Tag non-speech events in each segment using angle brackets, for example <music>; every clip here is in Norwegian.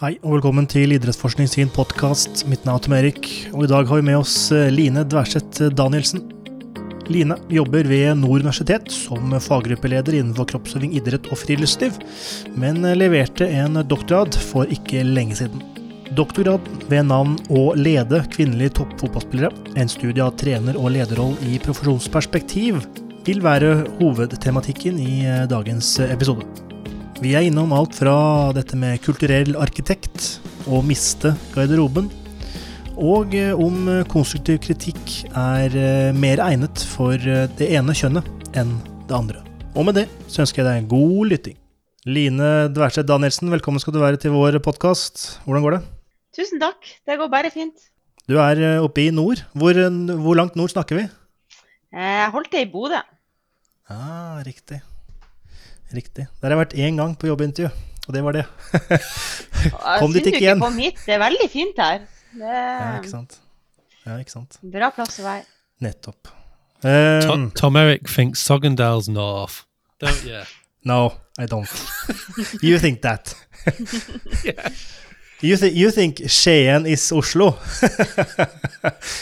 Hei og velkommen til Idrettsforskning sin podkast. Mitt navn er Tom Erik, og i dag har vi med oss eh, Line Dverseth Danielsen. Line jobber ved Nord universitet som faggruppeleder innenfor kroppsøving, idrett og friluftsliv, men leverte en doktorgrad for ikke lenge siden. Doktorgrad ved navn Å lede kvinnelige toppfotballspillere, en studie av trener- og lederroll i profesjonsperspektiv, vil være hovedtematikken i eh, dagens episode. Vi er innom alt fra dette med kulturell arkitekt og miste garderoben, og eh, om konstruktiv kritikk er eh, mer egnet for eh, det ene kjønnet enn det andre. Og med det så ønsker jeg deg en god lytting. Line Dverseth Danielsen, velkommen skal du være til vår podkast. Hvordan går det? Tusen takk. Det går bare fint. Du er oppe i nord. Hvor, hvor langt nord snakker vi? Jeg holdt til i Bodø. Ah, riktig. Riktig. Der har jeg vært én gang på jobbintervju, og det var det. <laughs> <laughs> kom dit ikke igjen. Kom hit. Det er veldig fint her. Det... Ja, ikke sant. Ja, ikke sant. Bra plass å være. Nettopp. Um, Tom, Tom, Eric thinks Sogndal's north, don't you? <laughs> no, I don't. you think that. yeah. You, th you think Skien is Oslo?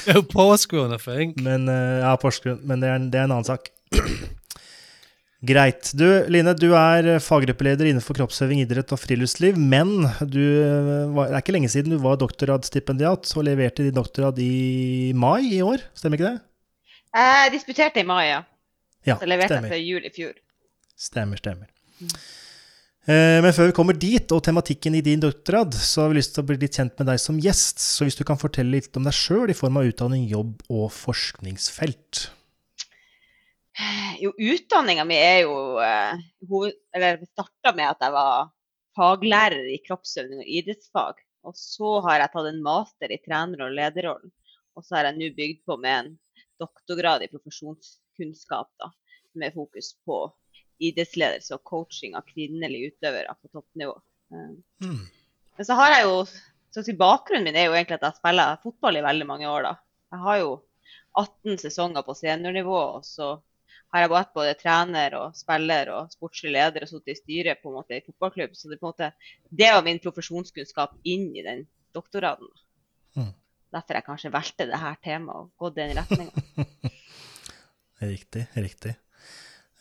no, Porsgrunn, I think. Men, uh, ja, Porsgrunn, men det er, det er en annen sak. <clears throat> Greit. Du, Line, du er eh, faggruppeleder innenfor kroppsøving, idrett og friluftsliv. Men du, eh, det er ikke lenge siden du var doktorgradsstipendiat og leverte din doktorgrad i mai i år, stemmer ikke det? Jeg disputerte i mai, ja. ja Så leverte stemmer. jeg til jul i fjor. Stemmer, stemmer. Mm. Eh, men før vi kommer dit, og tematikken i din doktorgrad, så har vi lyst til å bli litt kjent med deg som gjest. Så hvis du kan fortelle litt om deg sjøl i form av utdanning, jobb og forskningsfelt. Jo, utdanninga mi er jo eh, Eller starta med at jeg var faglærer i kroppsøvning og idrettsfag. Og så har jeg tatt en master i trener- og lederrollen. Og så har jeg nå bygd på med en doktorgrad i profesjonskunnskap, da, med fokus på idrettsledelse og coaching av kvinnelige utøvere på toppnivå. Mm. Men så har jeg jo så si Bakgrunnen min er jo egentlig at jeg spiller fotball i veldig mange år. da. Jeg har jo 18 sesonger på seniornivå, og så har jeg vært både trener og spiller og sportslig leder og sittet i styret på en måte i fotballklubb. Så det, på en måte, det var min profesjonskunnskap inn i den doktorgraden. Mm. Derfor jeg kanskje valgte det her temaet og gått den retninga. <laughs> riktig, riktig.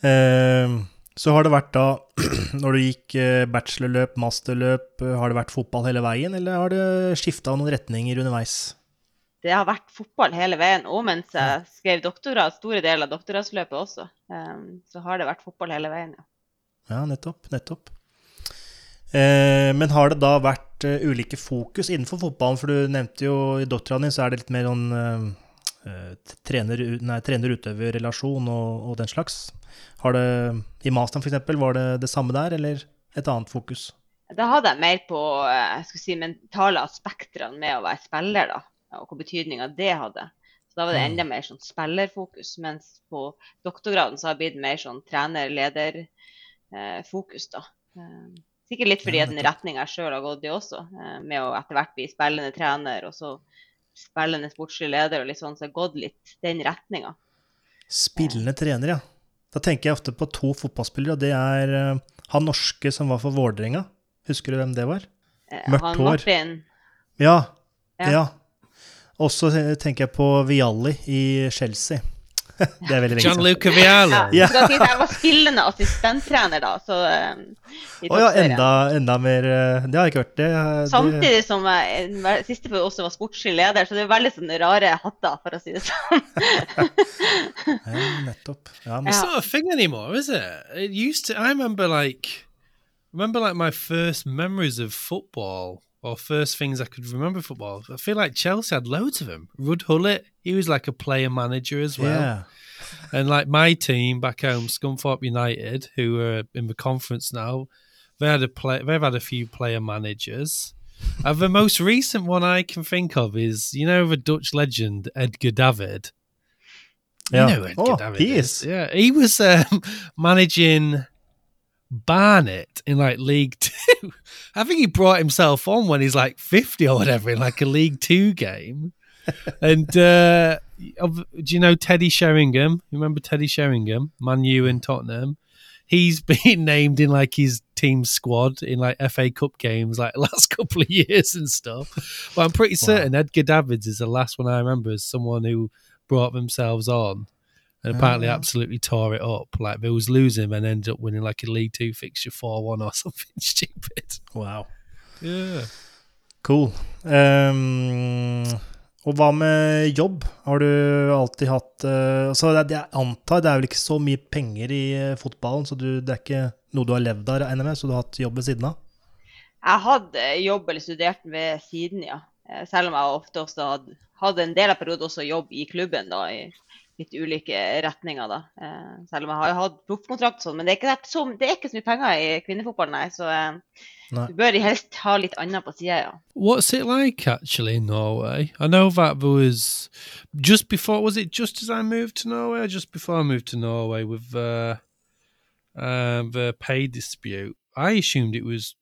Uh, så har det vært da, <clears throat> når du gikk eh, bachelorløp, masterløp, eh, har det vært fotball hele veien, eller har det skifta noen retninger underveis? Det har vært fotball hele veien. Og mens jeg skrev doktorgrad, store deler av doktorgradsløpet også, um, så har det vært fotball hele veien, ja. Ja, nettopp. Nettopp. Eh, men har det da vært uh, ulike fokus innenfor fotballen? For du nevnte jo i doktorgraden din så er det litt mer sånn uh, trener-utøver-relasjon og, og, den slags. Har det, I masteren f.eks., var det det samme der, eller et annet fokus? Da hadde jeg mer på jeg si, mentale aspekter med å være spiller, da og hva betydninga det hadde. Så Da var det mm. enda mer sånn spillerfokus. Mens på doktorgraden så har det blitt mer sånn trener-leder-fokus. da. Eh, sikkert litt fordi at den retninga jeg sjøl har gått i også, eh, med å etter hvert bli spillende trener og så spillende sportslig leder og litt sånn, så har gått litt den retninga. Spillende trener, ja. Da tenker jeg ofte på to fotballspillere, og det er uh, han norske som var for Vålerenga. Husker du hvem det var? Mørkt hår. Martin. Ja, ja. ja. Og så tenker jeg på Vialli i Chelsea. <laughs> det er veldig lenge siden. Gianluca Vialli. Ja. ja. Jeg var spillende assistenttrener da. Så, um, oh, ja, enda, enda, mer eh, Det har jeg ikke hørt. Det, Samtidig som jeg siste for også var sportslig leder, så det er veldig sånne rare hatter, for å si det sånn. <laughs> ja, nettopp. Ja, men... It's not a thing anymore, is it? It used to. I remember like, remember like my first memories of football. Or first things I could remember football. I feel like Chelsea had loads of them. Ruud Hullet, he was like a player manager as well. Yeah. and like my team back home, Scunthorpe United, who are in the conference now, they had a play, they've had a few player managers. and the most recent one I can think of is you know the Dutch legend Edgar David. Yeah. You know Edgar oh, David he is. is. Yeah, he was um, managing Barnet in like League <laughs> Two. I think he brought himself on when he's like 50 or whatever in like a League Two game. and uh, do you know Teddy Sheringham? You remember Teddy Sheringham, Man U in Tottenham? he's <laughs> been named in like his team squad in like FA Cup games like <laughs> last couple of years and stuff. But I'm pretty certain Edgar Davids is the last one I remember as someone who brought themselves on and apparently Ah. absolutely tore it up. Like they was losing and ended up winning like a League Two fixture four one or <laughs> something stupid. Wow. Yeah. Cool. Um, og hva med jobb? Har du alltid hatt uh, Så det, Jeg antar det er vel ikke så mye penger i eh, fotballen, så du, det er ikke noe du har levd av, regner jeg med, så du har hatt jobb ved siden av? Jeg hadde jobb eller studert ved siden, ja. Eh, Selv om jeg ofte også hadde, hadde en del av perioden også jobb i klubben, da, i litt ulike retninger. da. Eh, Selv om jeg har hatt proffkontrakt og sånn. Men det er, ikke så, det er ikke så mye penger i kvinnefotballen, nei. Så eh, Nei. du bør helst ha litt annet på sida, ja. What's it like actually in Norway? I know that there was just before. Was it just as I moved to Norway, or just before I moved to Norway with uh, uh, the pay dispute? I assumed it was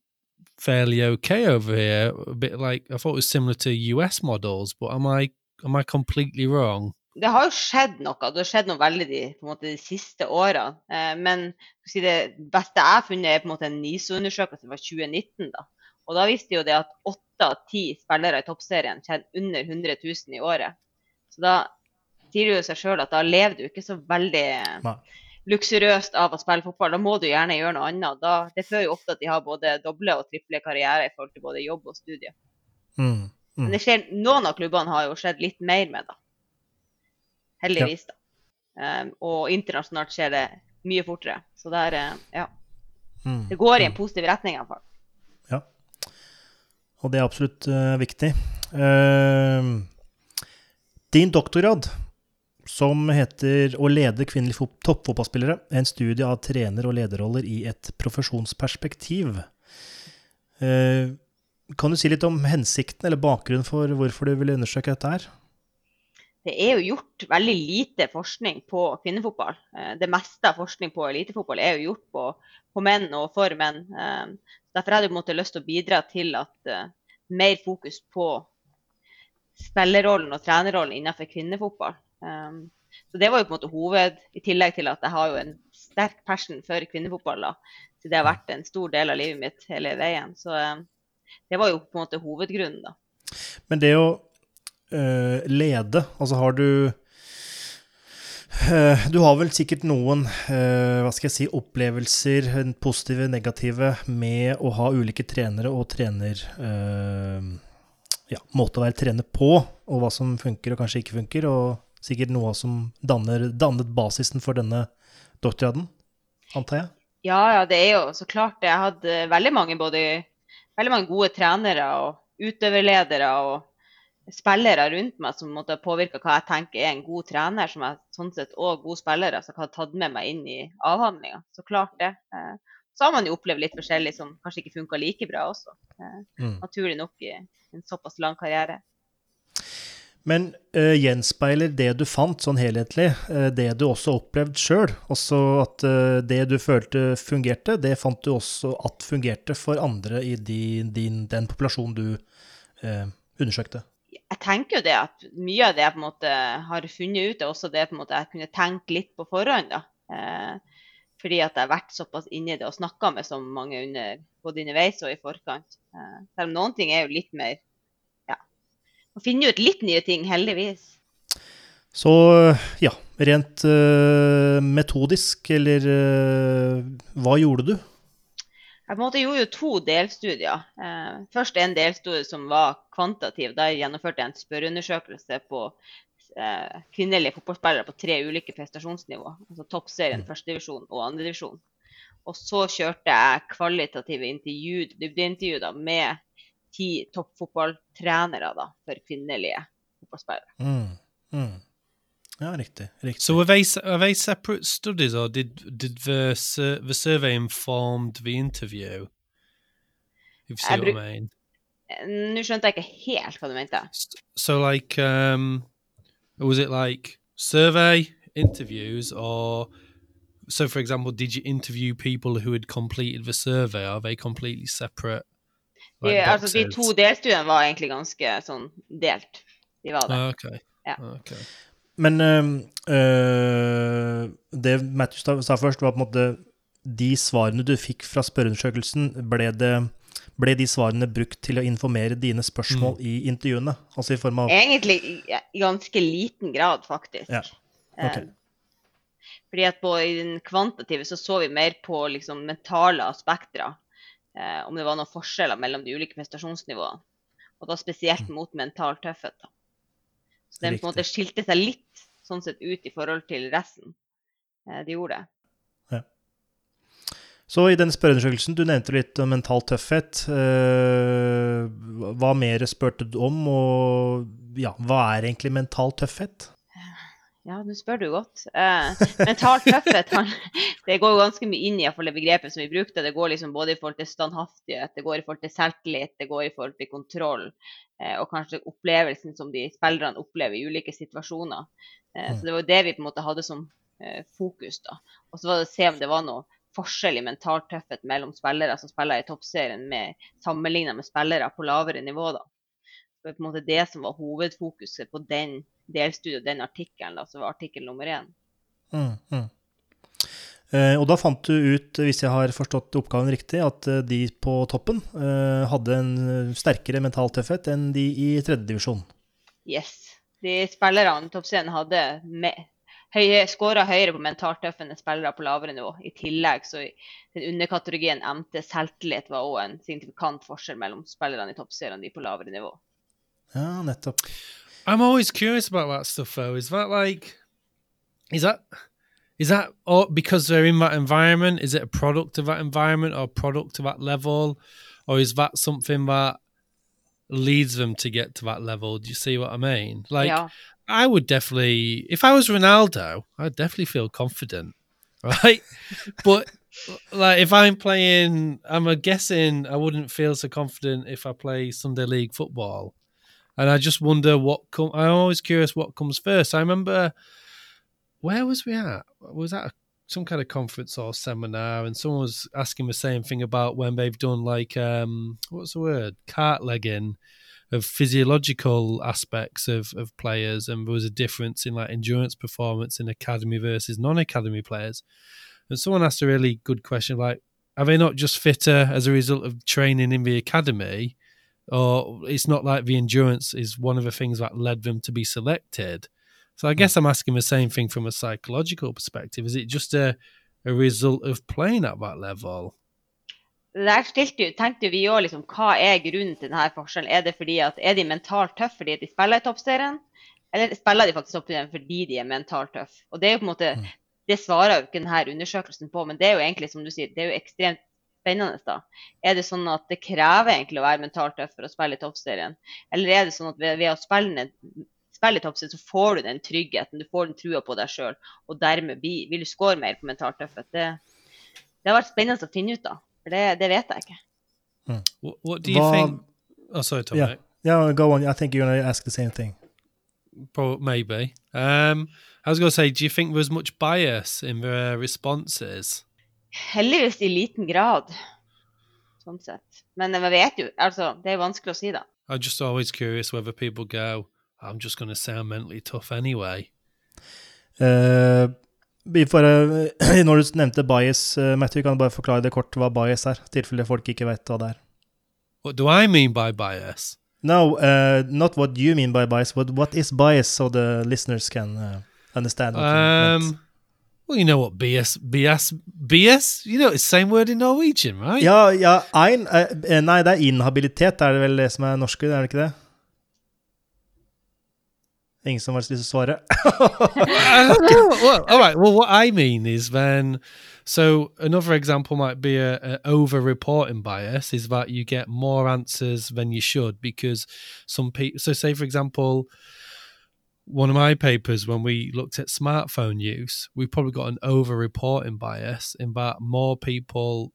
fairly okay over here. A bit like I thought it was similar to US models, but am I am I completely wrong? Det har jo skjedd noe. Det har skjedd noe veldig de, måte, de siste årene. Eh, men si det beste jeg har funnet, er på en måte en NISO-undersøkelse fra 2019. da. Og da viste jo det at åtte av ti spillere i toppserien tjener under 100 000 i året. Så da sier det jo seg sjøl at da lever du ikke så veldig Nei. luksuriøst av å spille fotball. Da må du gjerne gjøre noe annet. Da, det fører jo ofte at de har både doble og triple karriere i forhold til både jobb og studie. Mm. Mm. Men det skjer, noen av klubbene har jo skjedd litt mer med, da. Heldigvis, da. Um, og internasjonalt skjer det mye fortere. Så det er, ja. Mm. Det går i en positiv retning, iallfall. Ja. Og det er absolutt uh, viktig. Uh, din doktorgrad, som heter 'Å lede kvinnelige fot- toppfotballspillere', en studie av trener- og lederroller i et profesjonsperspektiv. Uh, kan du si litt om hensikten eller bakgrunnen for hvorfor du ville undersøke dette her? Det er jo gjort veldig lite forskning på kvinnefotball. Eh, Det meste av forskning på elitefotball er jo gjort på, på menn og for menn. Um, Derfor hadde jeg på en måte lyst til å bidra til at eh, mer fokus på spillerrollen og trenerrollen innenfor kvinnefotball. Så det var jo på en måte hoved, i tillegg til at jeg har jo en sterk passion for kvinnefotball. da. Så det har vært en stor del av livet mitt hele veien. Så det var jo på en måte hovedgrunnen, da. Men det å eh, lede, altså har du eh, Du har vel sikkert noen eh, hva skal jeg si, opplevelser, positive positive, negative, med å ha ulike trenere og trener ja, måte å være trener på, og hva som funker og kanskje ikke funker, og sikkert noe som danner, dannet basisen for denne doktorgraden, antar jeg? Ja, ja, det er jo så klart det. Jeg hadde veldig mange, både, veldig mange gode trenere og utøverledere og spillere rundt meg som måtte påvirke hva jeg tenker er en god trener, som er sånn sett og gode spillere som har tatt med meg inn i avhandlinga. Så klart det. Eh, Så har man jo opplevd litt forskjellig som kanskje ikke funka like bra også. Eh, Mm. Naturlig nok i en såpass lang karriere. Men uh, gjenspeiler det du fant sånn helhetlig, uh, det du også opplevde sjøl? Også at uh, det du følte fungerte, det fant du også at fungerte for andre i din, din, den populasjonen du undersøkte? Jeg tenker jo det at mye av det jeg på en måte har funnet ut, er også det på en måte jeg kunne tenke litt på forhånd. da. Eh, fordi at jeg har vært såpass inni det og snakka med så mange under, både underveis og i forkant. Eh, selv om noen ting er jo litt mer Ja. Man finner ut litt nye ting, heldigvis. Så ja, rent uh, metodisk, eller uh, hva gjorde du? Jeg på en måte gjorde jo to delstudier. Eh, først en delstudie som var kvantitativ. Da jeg gjennomførte jeg en spørreundersøkelse på eh, kvinnelige fotballspillere på tre ulike prestasjonsnivå. Altså toppserien, førstedivisjon og andredivisjon. Og så kjørte jeg kvalitative intervju, med ti toppfotballtrenere for kvinnelige fotballspillere. Mm. Mm. Ja, riktig. riktig. So are they are they separate studies, or did did the the survey informed the interview? If you see what I mean. Nå skjønte jeg ikke helt hva du mente. So like, um, was it like survey interviews, or so for example, did you interview people who had completed the survey? Are they completely separate? De, like altså, de boxes? to delstudiene var egentlig ganske sånn delt. De var det. Ah, okay. Ja. Okay. Men øh, det Matthew sa- først, var på en måte de svarene du fikk fra spørreundersøkelsen, ble, det, ble de svarene brukt til å informere dine spørsmål i intervjuene? Altså i form av Egentlig i ganske liten grad, faktisk. Ja, ok. Eh, Fordi at på, i den kvantitative så så vi mer på liksom, mentale aspekter. Eh, om det var noen forskjeller mellom de ulike prestasjonsnivåene. Og da spesielt mot mental tøffhet. Da. Den på en måte skilte seg litt sånn sett ut i forhold til resten. Eh, de gjorde det. Så i den spørreundersøkelsen, du nevnte litt om mental tøffhet. Eh, hva mer spurte du om, og ja, hva er egentlig mental tøffhet? Ja, nå spør du godt. Eh, mental tøffhet han, <laughs> det går jo ganske mye inn i det begrepet som vi brukte. Det går liksom både i forhold til standhaftighet, det går i forhold til selvtillit, det går i forhold til kontroll. Eh, og kanskje opplevelsen som de spillerne opplever i ulike situasjoner. Eh, Mm. Så det var jo det vi på en måte hadde som eh, fokus. da. Og så var det å se om det var noe forskjell i mental tøffhet mellom spillere som spiller i toppserien, med, sammenlignet med spillere på lavere nivå. da. Det var på en måte det som var hovedfokuset på den delstudiet, den artikkelen, som var artikkel nummer én. Mm, mm. Eh, og da fant du ut, hvis jeg har forstått oppgaven riktig, at eh, de på toppen eh, hadde en sterkere mental tøffhet enn de i tredjedivisjon. Yes. De spillerne i toppscenen hadde med høye, skåra høyere på mentalt tøff enn spillere på lavere nivå. I tillegg så den underkategorien MT selvtillit var òg en signifikant forskjell mellom spillerne i toppserien og de på lavere nivå. Ja, nettopp. I'm always curious about that stuff, though. Is that like, is that, is that all because they're in that environment? Is it a product of that environment or a product of that level, or is that something that leads them to get to that level? Do you see what I mean? Like, ja. I would definitely, if I was Ronaldo, I'd definitely feel confident, <laughs> right? but like, if I'm playing, I'm guessing I wouldn't feel so confident if I play Sunday League football, and I just wonder what come. I'm always curious what comes first. I remember, where was we at? Was that a, some kind of conference or seminar? And someone was asking the same thing about when they've done like, um, what's the word, cart legging of physiological aspects of, of players and there was a difference in like endurance performance in academy versus non-academy players and someone asked a really good question like are they not just fitter as a result of training in the academy or it's not like the endurance is one of the things that led them to be selected. So i guess i'm asking the same thing from a psychological perspective. Is it just a, a result of playing at that level? Der stilte, tenkte vi òg liksom, hva er grunnen til denne forskjellen. Er det fordi at er de mentalt tøffe fordi de spiller i toppserien, eller spiller de faktisk toppserien fordi de er mentalt tøffe? Og Det er jo på en måte, det svarer jo ikke denne undersøkelsen på, men det er jo egentlig som du sier, det er jo ekstremt spennende. da. Er det sånn at det krever egentlig å være mentalt tøff for å spille i toppserien, eller er det sånn at ved, ved å spille, spille i toppserien, så får du den tryggheten, du får den trua på deg sjøl, og dermed bli, vil du score mer på mentalt tøffhet? Det, det har vært spennende å finne ut av, for det, det vet jeg ikke. what, what do you Well, think oh sorry Tom, Yeah. Yeah, go on. I think you're going to ask the same thing. Pro- maybe. Um, I was going to say, do you think there's much bias in the responses? Heldigvis i liten grad, sånn sett. Men jeg vet jo, altså, det er vanskelig å si, da. I'm just always curious whether people go, I'm just going to say mentally tough anyway. Uh, for, eh, <clears throat> når du nevnte bias, uh, Matthew, kan du bare forklare det kort hva bias er, i tilfelle folk ikke vet hva det er. What do I mean by bias? No, uh, not what you mean by bias, but what is bias so the listeners can uh, understand what you meant. Well, you know what BS, BS, BS? You know, it's same word in Norwegian, right? Ja, ja, ein, eh, nei, det er inhabilitet, er det vel det som er norske, er det ikke det? Ingen som har lyst til å svare? <laughs> Well, all right. Well, what I mean is then, so another example might be a, a over-reporting bias is that you get more answers than you should because some people. So, say for example, one of my papers when we looked at smartphone use, we probably got an over-reporting bias in that more people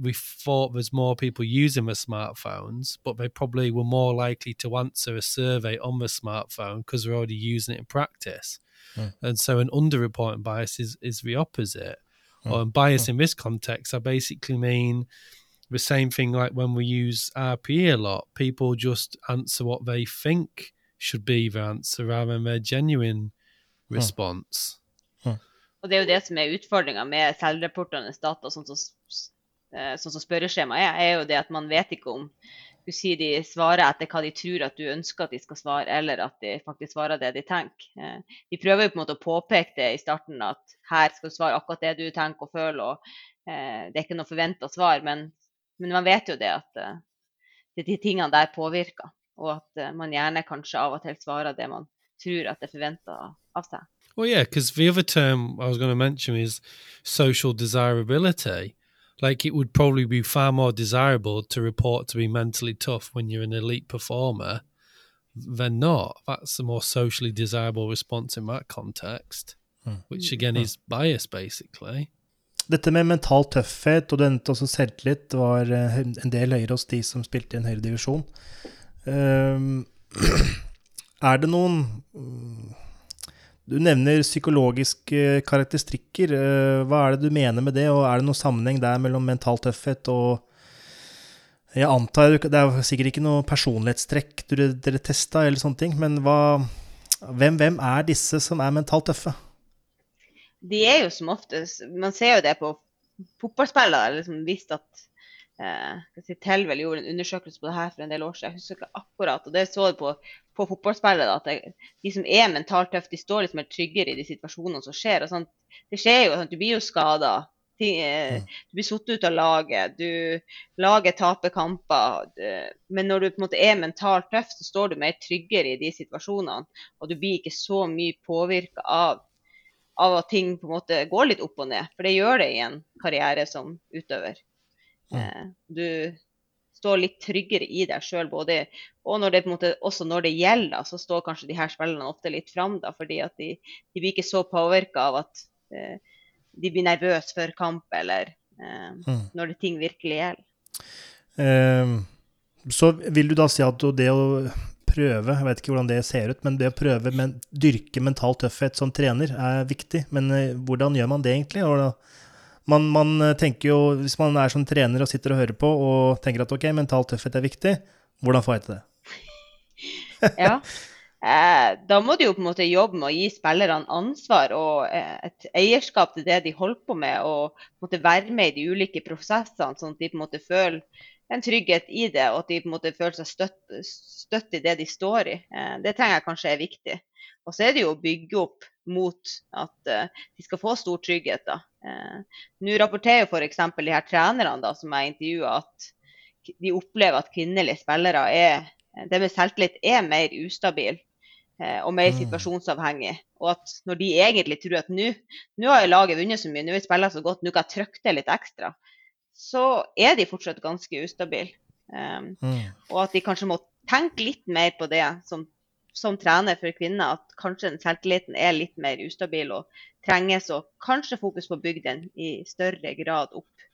we thought there's more people using the smartphones, but they probably were more likely to answer a survey on the smartphone because they're already using it in practice. Hmm. And so an under-reporting bias is, is the opposite. Hmm. Or bias hmm. in this context, I basically mean the same thing like when we use RPE a lot. People just answer what they think should be the answer rather than a genuine response. Huh. Og det er jo det som er utfordringa med selvrapportende data, sånn som, eh, sånn som spørreskjema er, er jo det at man vet ikke om du sier de svarer etter hva de tror at du ønsker at de skal svare, eller at de faktisk svarer det de tenker. De prøver jo på en måte å påpeke det i starten, at her skal du svare akkurat det du tenker og føler, og eh, det er ikke noe forventa svar. Men, men, man vet jo det at eh, de tingene der påvirker, og at eh, man gjerne kanskje av og til svarer det man tror at det er forventa av seg. Well, yeah, because the other term I was going to mention is social desirability. Like it would probably be far more desirable to report to be mentally tough when you're an elite performer than not. That's a more socially desirable response in that context, mm. which again mm. is bias, basically. Dette med mental tøffhet og den også selvtillit var eh, en del høyere hos de som spilte i en høyere divisjon. Um, <clears throat> er det noen du nevner psykologiske karakteristikker. Eh, hva er det du mener med det, og er det noen sammenheng der mellom mental tøffhet og Jeg antar Det er sikkert ikke noe personlighetstrekk dere testa, eller sånne ting, men hva, hvem, hvem er disse som er mentalt tøffe? De er jo som oftest Man ser jo det på fotballspillere. liksom visst at eh, si, Telvel gjorde en undersøkelse på det her for en del år siden. Jeg husker ikke akkurat. og Det så du på, på fotballspillere. at det, De som er mentalt tøffe, de står liksom mer tryggere i de situasjonene som skjer. og sånt. Det skjer jo, sånt, Du blir jo skada. Eh. Du blir satt ut av laget. du Laget taper kamper. Men når du på en måte er mentalt tøff, så står du mer tryggere i de situasjonene. Og du blir ikke så mye påvirka av, av at ting på en måte går litt opp og ned. For det gjør det i en karriere som utøver. Eh, du står litt tryggere i deg sjøl, og når det, måte, også når det gjelder, så står kanskje de her spillerne ofte litt fram, da, fordi at de, de blir ikke så påvirka av at eh, de blir nervøse før kamp, eller eh, mm. når det ting virkelig gjelder. Eh, så vil du da si at det å prøve, jeg vet ikke hvordan det ser ut, men det å prøve men, dyrke mental tøffhet som trener er viktig. Men eh, hvordan gjør man det egentlig? Og da, man, man, eh, tenker jo, Hvis man er som trener og sitter og hører på og tenker at ok, mental tøffhet er viktig, hvordan får jeg til det? <laughs> ja, eh, da må du jo på en måte jobbe med å gi spillerne ansvar og eh, et eierskap til det de holder på med, og måte være med i de ulike prosessene, sånn at de på en måte føler en trygghet i det, og at de på en måte føler seg støtt, støtt i det de står i. Eh, det trenger jeg kanskje er viktig. Og så er det jo å bygge opp mot at uh, de skal få stor trygghet. da. Uh, Nå rapporterer f.eks. de her trenerne da, som jeg intervjuer, at de opplever at kvinnelige spillere er det med selvtillit er mer ustabil eh, og mer mm. situasjonsavhengig. Og at når de egentlig tror at nå har laget vunnet så mye, nå har vi spilt så godt, nå kan jeg trykke det litt ekstra, så er de fortsatt ganske ustabile. Um, mm. Og at de kanskje må tenke litt mer på det som som trener for kvinner at kanskje den selvtilliten er litt mer ustabil og trenges å kanskje fokus på å bygge den i større grad opp.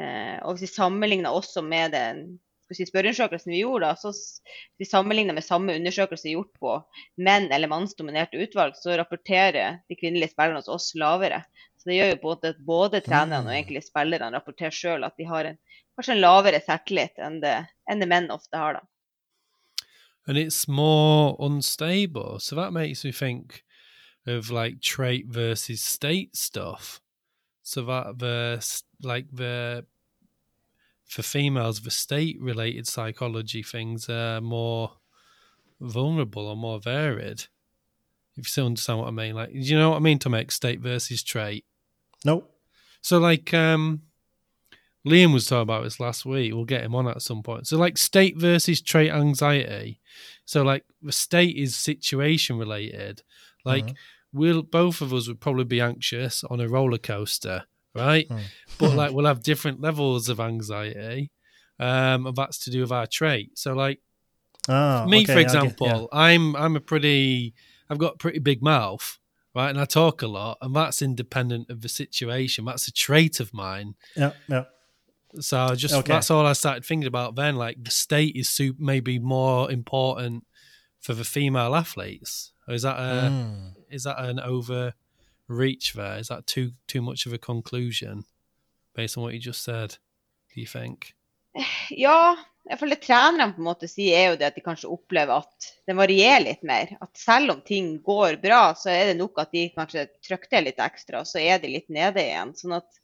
Eh, og hvis vi sammenligner også med den si, spørreundersøkelsen vi gjorde, da, så vi sammenligner med samme undersøkelse gjort på menn eller mannsdominerte utvalg, så rapporterer de kvinnelige spillerne hos oss lavere. Så det gjør jo både, både trenerne og egentlig spillerne rapporterer sjøl at de har en, kanskje en lavere selvtillit enn det, enn det menn ofte har. da. And it's more unstable. So that makes me think of like trait versus state stuff. So that the like the for females, the state related psychology things are more vulnerable or more varied. If you still understand what I mean, like, do you know what I mean to make state versus trait? No. So, like, um, Liam was talking about this last week. We'll get him on at some point. So, like state versus trait anxiety. So, like the state is situation related. Like uh-huh. we'll both of us would probably be anxious on a roller coaster, right? Uh-huh. But <laughs> like we'll have different levels of anxiety, um, and that's to do with our trait. So, like oh, me, okay, for example, yeah. I'm I'm a pretty I've got a pretty big mouth right? And I talk a lot, and that's independent of the situation. That's a trait of mine. Yeah, yeah. So I just okay. that's all I started thinking about then. Like the state is super, maybe more important for the female athletes. Or is that a, mm. is that an overreach there? Is that too too much of a conclusion based on what you just said? Do you think? <sighs> Ja, jeg føler trenerne på en måte sier, er jo det at de kanskje opplever at det varierer litt mer. At selv om ting går bra, så er det nok at de kanskje trykker til litt ekstra, så er de litt nede igjen. Sånn at,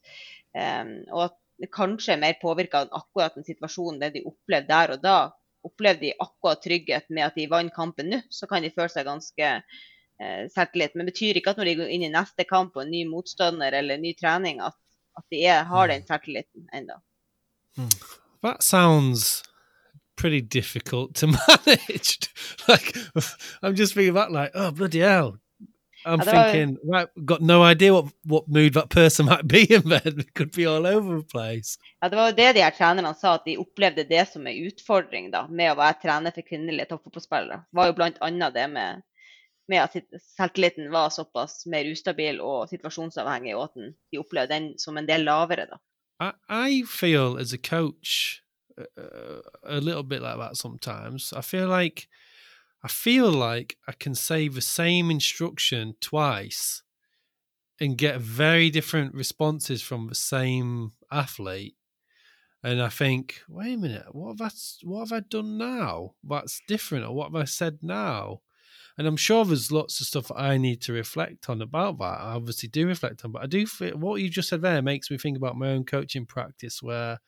um, og at det kanskje er mer påvirka av akkurat den situasjonen, det de opplevde der og da. Opplevde de akkurat trygghet med at de vant kampen nå, så kan de føle seg ganske eh, selvtillit. Men det betyr ikke at når de går inn i neste kamp og en ny motstander eller ny trening, at, at de er, har den selvtilliten ennå. Mm. That sounds pretty difficult to <laughs> manage. like, I'm just thinking about like, oh bloody hell. I'm thinking, right, got no idea what, what mood that person <laughs> might be in then. It could be all over the place. Ja, det var jo det de her trenerne sa, at de opplevde det som en utfordring da, med å være trener for kvinnelige toppfotballspillere. var jo annet det med, med at selvtilliten var såpass mer ustabil og situasjonsavhengig, og at de opplevde den som en del lavere. da. I, I feel as a coach uh, a little bit like that sometimes. I feel like I feel like I can say the same instruction twice and get very different responses from the same athlete. And I think, wait a minute, what have I what have I done now? That's different, or what have I said now? And I'm sure there's lots of stuff I need to reflect on about that. I obviously do reflect on, but I do feel what you just said there makes me think about my own coaching practice where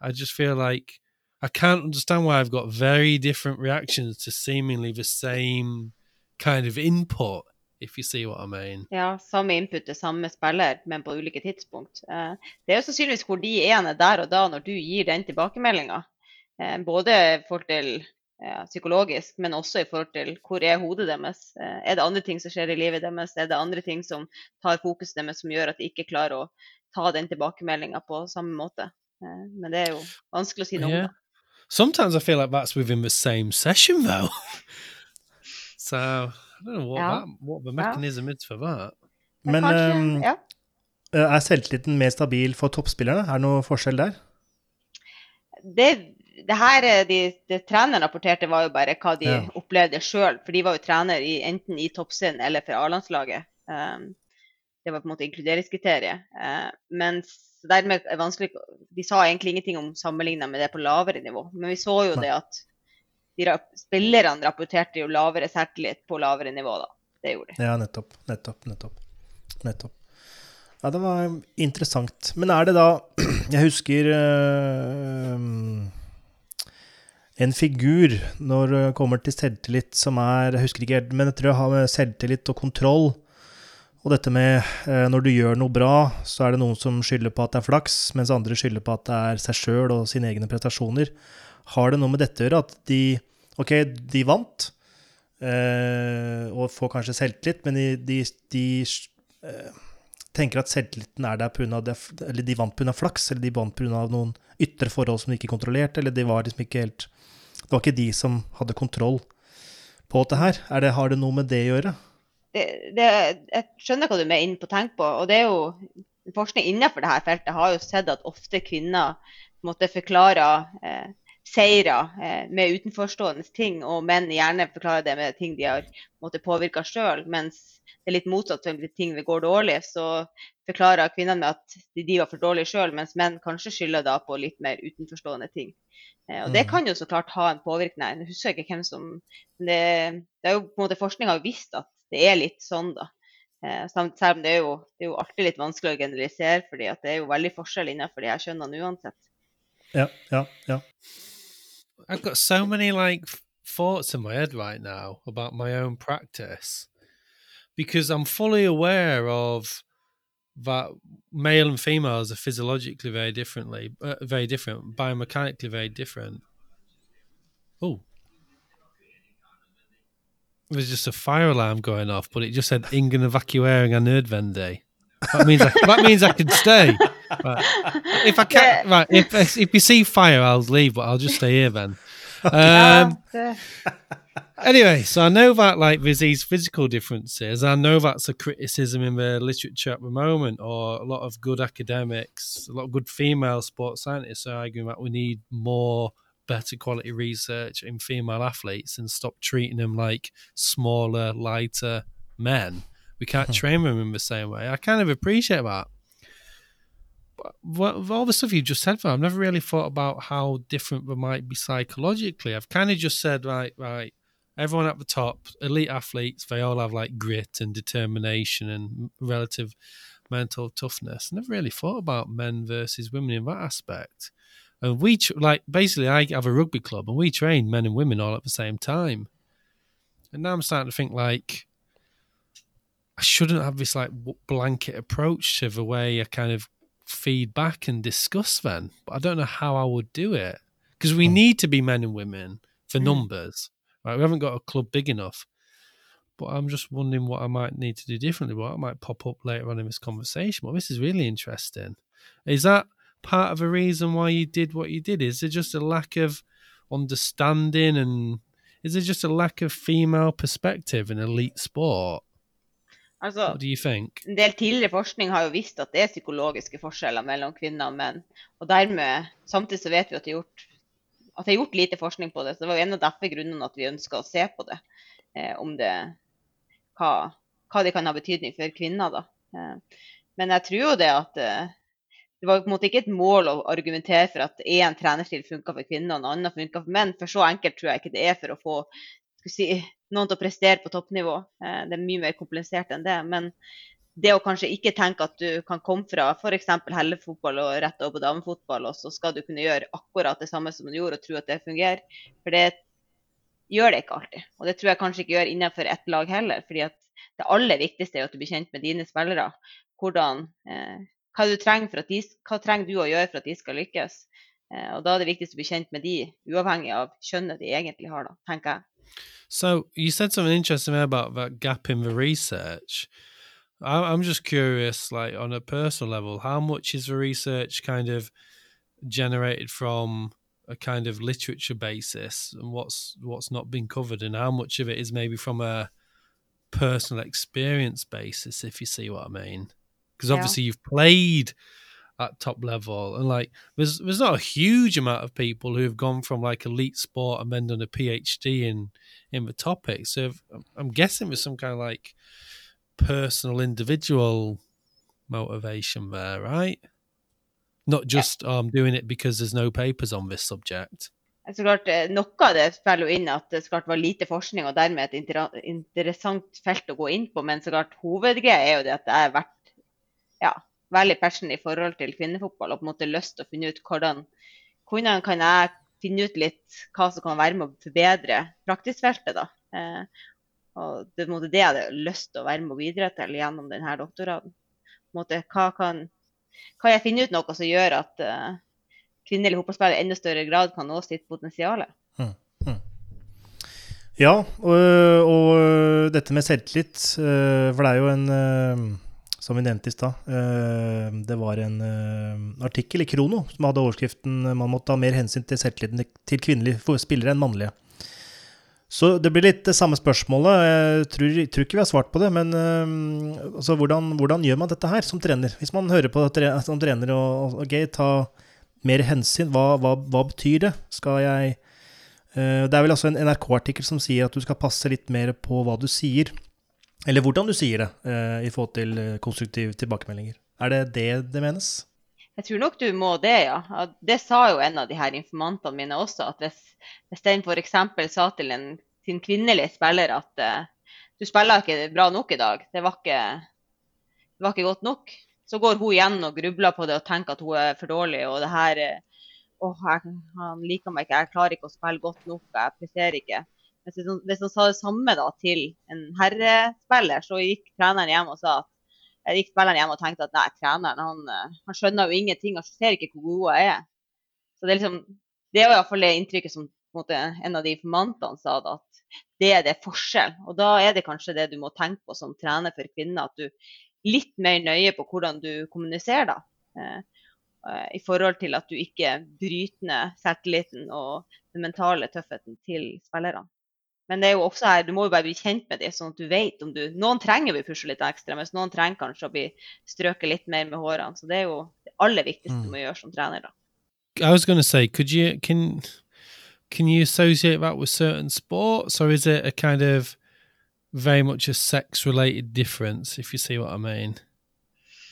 I just feel like I can't understand why I've got very different reactions to seemingly the same kind of input, if you see what I mean. Ja, samme input til samme spiller, men på ulike tidspunkt. Eh, det er jo sannsynligvis hvor de ene der og da når du gir den tilbakemeldinga. Eh, både i forhold til ja, psykologisk, men også i forhold til hvor er hodet deres. Eh, er det andre ting som skjer i livet deres? Er det andre ting som tar fokuset deres som gjør at de ikke klarer å ta den tilbakemeldinga på samme måte? Men det er jo vanskelig å si noe om. Yeah. Sometimes I feel like that's within the same session, though. <laughs> so I don't know what, ja. that, what the mechanism ja. is for that. Men um, ja. er selvtilliten mer stabil for toppspillerne? Er det noe forskjell der? Det, det her de, det treneren rapporterte, var jo bare hva de ja. opplevde sjøl. For de var jo trener i, enten i toppserien eller for A-landslaget. Um, det var på en måte inkluderingskriteriet. Eh, mens dermed er vanskelig De sa egentlig ingenting om sammenligna med det på lavere nivå. Men vi så jo det at de, spillerne rapporterte jo lavere selvtillit på lavere nivå, da. Det gjorde de. Ja, nettopp. Nettopp. Nettopp. nettopp. Ja, det var interessant. Men er det da <clears throat> Jeg husker øh, en figur når det kommer til selvtillit som er Jeg husker ikke helt, men jeg tror jeg har med selvtillit og kontroll og dette med eh, når du gjør noe bra, så er det noen som skylder på at det er flaks, mens andre skylder på at det er seg sjøl og sine egne prestasjoner. Har det noe med dette å gjøre? At de Ok, de vant, eh, og får kanskje selvtillit, men de, de, de eh, tenker at selvtilliten er der pga. Eller de vant pga. flaks, eller de vant pga. noen ytre forhold som de ikke kontrollerte, eller de var liksom ikke helt Det var ikke de som hadde kontroll på dette her. Det, har det noe med det å gjøre? Det, det, jeg skjønner hva du er inne på å tenke på. og det er jo Forskning innenfor dette feltet har jo sett at ofte kvinner måtte forklare eh, seire eh, med utenforstående ting, og menn gjerne forklarer det med ting de har påvirka sjøl. Mens det er litt motsatt for ting går dårlig, så forklarer kvinnene med at de, de var for dårlige sjøl, mens menn kanskje skylder da på litt mer utenforstående ting. Eh, og det mm. kan jo så klart ha en påvirkning. Jeg husker ikke hvem som det, det er jo på en måte Forskning har visst at det er litt sånn, da. Eh, selv om det er, jo, det er jo alltid litt vanskelig å generalisere, fordi det er jo veldig forskjell innenfor de her kjønnene uansett. Ja, ja, ja. I've got so many like thoughts in my head right now about my own practice because I'm fully aware of that male and females are physiologically very differently, uh, very different, biomechanically very different. Oh, was just a fire alarm going off, but it just said "Ingen evacuering a nödvändig." That means I, that means I can stay. Right. If I can't, yeah. right? If if you see fire, I'll leave, but I'll just stay here then. <laughs> Um, anyway, so I know that like there's these physical differences. I know that's a criticism in the literature at the moment, or a lot of good academics, a lot of good female sports scientists are arguing that we need more better quality research in female athletes and stop treating them like smaller, lighter men. We can't hmm. train them in the same way. I kind of appreciate that. well, all the stuff you just said, I've never really thought about how different they might be psychologically. I've kind of just said, right, right, everyone at the top, elite athletes, they all have like grit and determination and relative mental toughness. I never really thought about men versus women in that aspect. And we like basically, I have a rugby club, and we train men and women all at the same time. And now I'm starting to think like I shouldn't have this like blanket approach to the way I kind of feedback and discuss then. But I don't know how I would do it because we hmm. need to be men and women for mm. numbers. Right, we haven't got a club big enough. But I'm just wondering what I might need to do differently. What might pop up later on in this conversation. Well, this is really interesting. Is that part of the reason why you did what you did? Is there just a lack of understanding and is there just a lack of female perspective in elite sport? Altså, What do you think? En del tidligere forskning har jo vist at det er psykologiske forskjeller mellom kvinner og menn. Og dermed, Samtidig så vet vi at det er gjort, at det er gjort lite forskning på det. Så det var jo en av derfor grunnene at vi ønska å se på det. Eh, om det hva, hva, det kan ha betydning for kvinner. da. Eh, men jeg tror jo det at eh, det var på en måte ikke et mål å argumentere for at én trenerstil funka for kvinner og en annen funka for menn. For så enkelt tror jeg ikke det er for å få si, noen til å prestere på toppnivå. Eh, det er mye mer komplisert enn det. Men det å kanskje ikke tenke at du kan komme fra f.eks. hellefotball og rette over på damefotball, og så skal du kunne gjøre akkurat det samme som du gjorde, og tro at det fungerer. For det gjør det ikke alltid. Og det tror jeg kanskje ikke gjør innenfor ett lag heller. fordi at det aller viktigste er at du blir kjent med dine spillere. Hvordan, eh, hva, de, hva trenger du å gjøre for at de skal lykkes? Eh, og da er det viktigst å bli kjent med de, uavhengig av kjønnet de egentlig har, da, tenker jeg. So you said something interesting about that gap in the research. I'm just curious, like on a personal level, how much is the research kind of generated from a kind of literature basis, and what's what's not been covered, and how much of it is maybe from a personal experience basis, if you see what I mean? Because obviously you've played at top level. And like, there's there's not a huge amount of people who have gone from like elite sport and then done a PhD in in the topic. So if, I'm guessing there's some kind of like personal, individual motivation there, right? Not just oh, I'm doing it because there's no papers on this subject. Så klart, Noe av det spiller jo inn at det klart var lite forskning og dermed et interessant felt å gå inn på. Men så klart hovedgreia er jo det at det har vært ja, veldig passion i forhold til kvinnefotball og på en måte lyst til å finne ut hvordan, hvordan kan jeg finne ut litt hva som kan være med å forbedre praksisfeltet. da. Eh, og Det måte, det jeg hadde lyst til å være med å bidra til gjennom denne doktorgraden. Hva kan, kan jeg finne ut noe som gjør at uh, kvinnelige fotballspillere i enda større grad kan nå sitt potensial? Mm, mm. Ja, og, og, dette med selvtillit, eh, for det er jo en eh, som vi nevnte i stad. Eh, det var en eh, artikkel i Krono som hadde overskriften 'Man måtte ha mer hensyn til selvtilliten til kvinnelige spillere enn mannlige'. Så det blir litt det samme spørsmålet. Jeg tror, tror ikke vi har svart på det. Men altså, hvordan, hvordan, gjør man dette her som trener? Hvis man hører på det som trener og ok, ta mer hensyn, hva, hva, hva betyr det? Skal jeg Det er vel altså en NRK-artikkel som sier at du skal passe litt mer på hva du sier. Eller hvordan du sier det eh, i forhold til eh, konstruktive tilbakemeldinger. Er det det det menes? Jeg tror nok du må det, ja. Det sa jo en av de her informantene mine også. At hvis, hvis den f.eks. sa til en sin kvinnelige spiller at uh, du spiller ikke bra nok i dag, det var ikke, det var ikke godt nok, så går hun igjen og grubler på det og tenker at hun er for dårlig. og det her, oh, jeg, Han liker meg ikke, jeg klarer ikke å spille godt nok, jeg presterer ikke. Hvis han, sa det samme da, til en herrespiller, så gikk treneren hjem og sa at jeg gikk spilleren hjem og tenkte at nei, treneren han, han skjønner jo ingenting, han ser ikke hvor god jeg er. Så Det er liksom, det var iallfall det inntrykket som en, måte, en av de informantene sa, da, at det er det forskjell. Og da er det kanskje det du må tenke på som trener for kvinner, at du er litt mer nøye på hvordan du kommuniserer. da. Eh, eh I forhold til at du ikke bryter ned selvtilliten og den mentale tøffheten til spillerne. Men det er jo også her, du må jo bare bli kjent med dem, sånn at du vet om du Noen trenger å bli pusha litt ekstra, mens noen trenger kanskje å bli strøket litt mer med hårene. Så det er jo det aller viktigste mm. du må gjøre som trener, da. I was going to say, could you can can you associate that with certain sports, or is it a kind of very much a sex-related difference, if you see what I mean?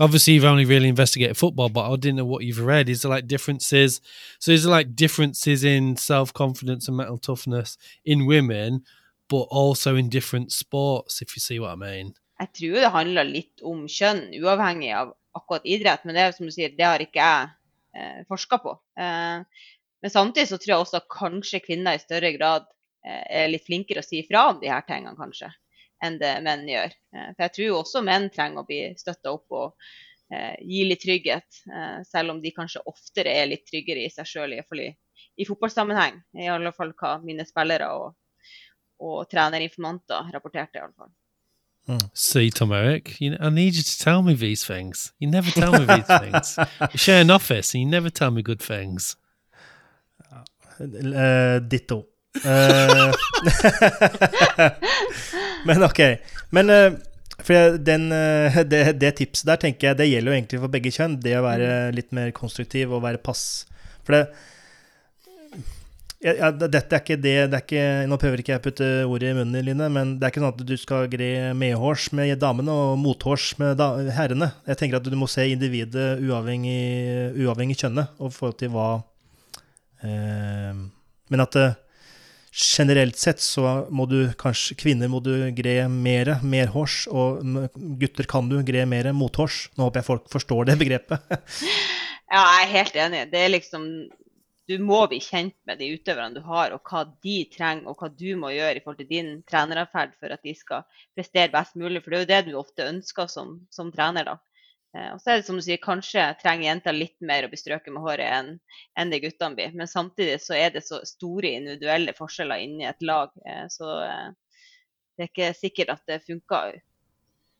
Obviously, you've only really investigated football, but I didn't know what you've read. Is there like differences? So, is there like differences in self confidence and mental toughness in women, but also in different sports, if you see what I mean? Jeg tror det handler litt om kjønn, uavhengig av akkurat idrett. Men det er som du sier, det har ikke jeg eh, forska på. Eh, men samtidig så tror jeg også at kanskje kvinner i større grad eh, er litt flinkere å si ifra om de her tingene, kanskje, enn det menn gjør. Eh, for jeg tror også menn trenger å bli støtta opp og eh, gi litt trygghet, eh, selv om de kanskje oftere er litt tryggere i seg sjøl, iallfall i, i fotballsammenheng. I alle fall hva mine spillere og, og trenerinformanter rapporterte, i alle fall. See, Tom Eric, you, I need you to tell me these things. You never tell me these things. <laughs> We share an office and you never tell me good things. Eh, ditto. Eh, <laughs> men ok. Men eh, for den, eh, det, det tipset der tenker jeg det gjelder jo egentlig for begge kjønn. Det å være litt mer konstruktiv og være pass. For det ja, dette er ikke det, det er ikke, Nå prøver ikke jeg å putte ordet i munnen, Line, men det er ikke sånn at du skal gre medhårs med damene og mothårs med herrene. Jeg tenker at du må se individet uavhengig, uavhengig kjønnet og forhold til hva eh, Men at generelt sett så må du kanskje Kvinner må du gre mer medhårs, og gutter kan du gre mer mothårs. Nå håper jeg folk forstår det begrepet. <laughs> Ja, jeg er helt enig. Det er liksom Du må bli kjent med de utøverne du har, og hva de trenger, og hva du må gjøre i forhold til din treneratferd for at de skal prestere best mulig. For det er jo det du ofte ønsker som, som trener, da. Eh, og så er det som du sier, kanskje trenger jenter litt mer å bli strøket med håret enn enn det guttene blir. Men samtidig så er det så store individuelle forskjeller inni et lag, eh, så eh, det er ikke sikkert at det funker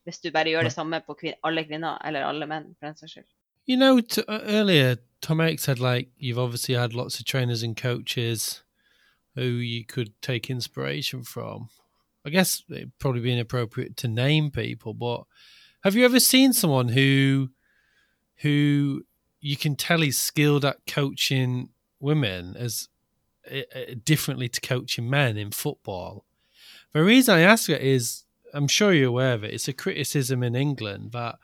hvis du bare gjør det samme på kvin alle kvinner eller alle menn, for den saks skyld. You know, uh, earlier Tom Eric said like you've obviously had lots of trainers and coaches who you could take inspiration from. I guess it'd probably be inappropriate to name people, but have you ever seen someone who who you can tell he's skilled at coaching women as uh, differently to coaching men in football? The reason I ask it is I'm sure you're aware of it. It's a criticism in England that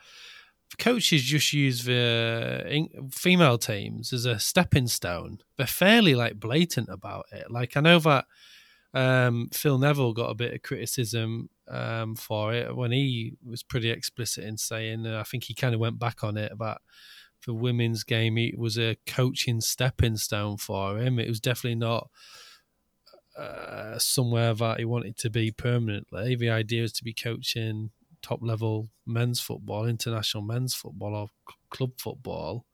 coaches just use the female teams as a stepping stone. They're fairly like blatant about it. Like I know that um, Phil Neville got a bit of criticism um, for it when he was pretty explicit in saying. Uh, I think he kind of went back on it about the women's game. It was a coaching stepping stone for him. It was definitely not. Uh, somewhere that he wanted to be permanently. The idea is to be coaching top level men's football, international men's football, or c- club football.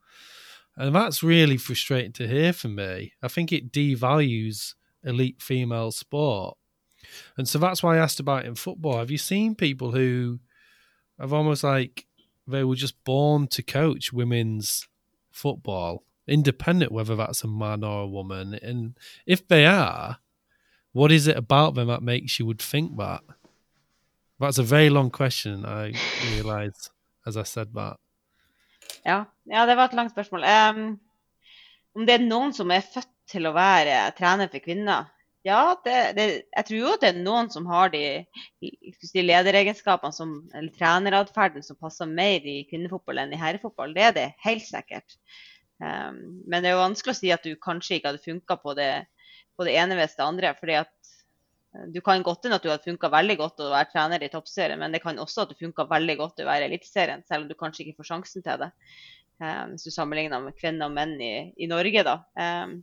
And that's really frustrating to hear for me. I think it devalues elite female sport. And so that's why I asked about it in football. Have you seen people who have almost like they were just born to coach women's football, independent whether that's a man or a woman? And if they are, what is it about them that makes you would think that? That's a very long question, I <laughs> realize, as I said that. Ja, ja, det var et langt spørsmål. Em, om det er noen som er født til å være trener for kvinner? Ja, det, det, jeg tror jo at det er noen som har de de lederegenskapene som, eller treneratferden som passer mer i kvinnefotball enn i herrefotball. Det er det helt sikkert. Um, men det er jo vanskelig å si at du kanskje ikke hadde funka på, på det ene hvis det andre. fordi at eh, du kan godt hende at du hadde funka veldig godt å være trener i toppserien, men det kan også at du funka veldig godt å være i Eliteserien, selv om du kanskje ikke får sjansen til det. Um, hvis du sammenligner med kvinner og menn i, i Norge, da. Eh,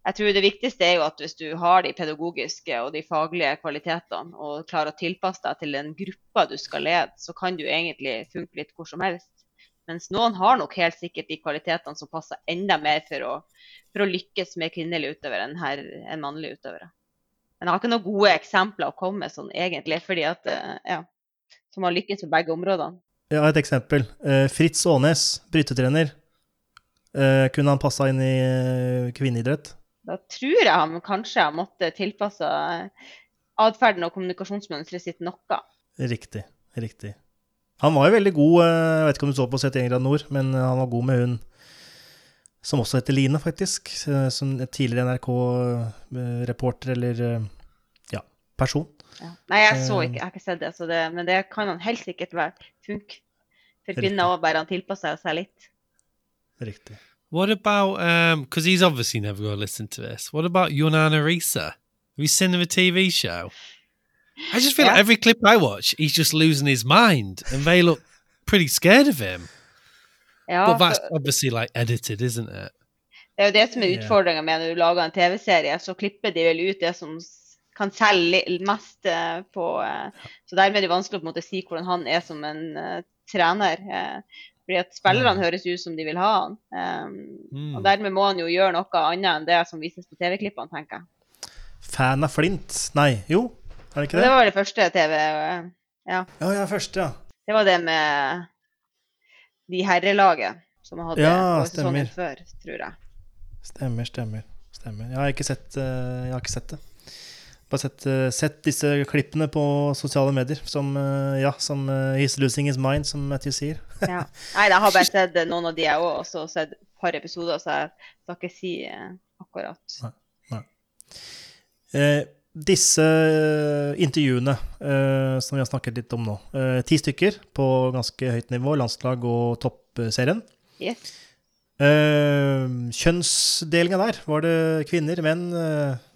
jeg tror det viktigste er jo at hvis du har de pedagogiske og de faglige kvalitetene, og klarer å tilpasse deg til den gruppa du skal lede, så kan du egentlig funke litt hvor som helst. Mens noen har nok helt sikkert de kvalitetene som passer enda mer for å, for å lykkes med kvinnelige utøvere enn, her, enn mannlige utøvere. Men jeg har ikke noen gode eksempler å komme med sånn egentlig, fordi at, eh, ja, som har lykkes på begge områdene. Har et eksempel. Eh, Fritz Aanes, brytetrener. Eh, kunne han passa inn i kvinneidrett? Da tror jeg han kanskje har måttet tilpasse atferden og kommunikasjonsmønsteret sitt noe. Riktig. Riktig. Han var jo veldig god, eh, jeg vet ikke om du så på 71 grad nord, men eh, han var god med hun som også heter Line, faktisk. eh, Som tidligere NRK-reporter eller ja, person. Ja. Nei, jeg så ikke, jeg har ikke sett det, så det, men det kan han helt sikkert være. Funk. For kvinner òg bare han tilpasser seg litt. Riktig. What about um? Because he's obviously never going to listen to this. What about Yunana Risa? Have you seen the TV show? I just feel like every clip I watch, he's just losing his mind, and they look pretty scared of him. Ja, but that's for obviously like edited, isn't it? det er jo det som er utfordringa med når du lager en TV-serie, så klipper de vel ut det som kan selge mest eh, på eh, Så dermed er det vanskelig å på en måte si hvordan han er som en eh, trener. Fordi at spillerne høres ut som de vil ha han. Um, Mm. Og dermed må han jo gjøre noe annet enn det som vises på TV-klippene, tenker jeg. Fan av Flint? Nei, jo, er det ikke det det? var det første TV Ja. Ja, ja, første, ja. Det var det med de herrelaget som hadde Ja, på sesongen før, tror jeg. Stemmer, stemmer. stemmer. Jeg har ikke sett, eh, jeg har ikke sett det. Bare sett, eh, sett disse klippene på sosiale medier som, eh, ja, som eh, He's losing his mind, som Matthew sier. <laughs> Ja. Nei, jeg har bare <laughs> sett noen av de jeg òg, og så sett et par episoder, så jeg skal ikke si akkurat. Nei, nei. Eh, disse eh, intervjuene eh, som vi har snakket litt om nå, eh, ti stykker på ganske høyt nivå, landslag og toppserien. Yes. Eh, kjønnsdelinga der, var det kvinner, menn? Eh,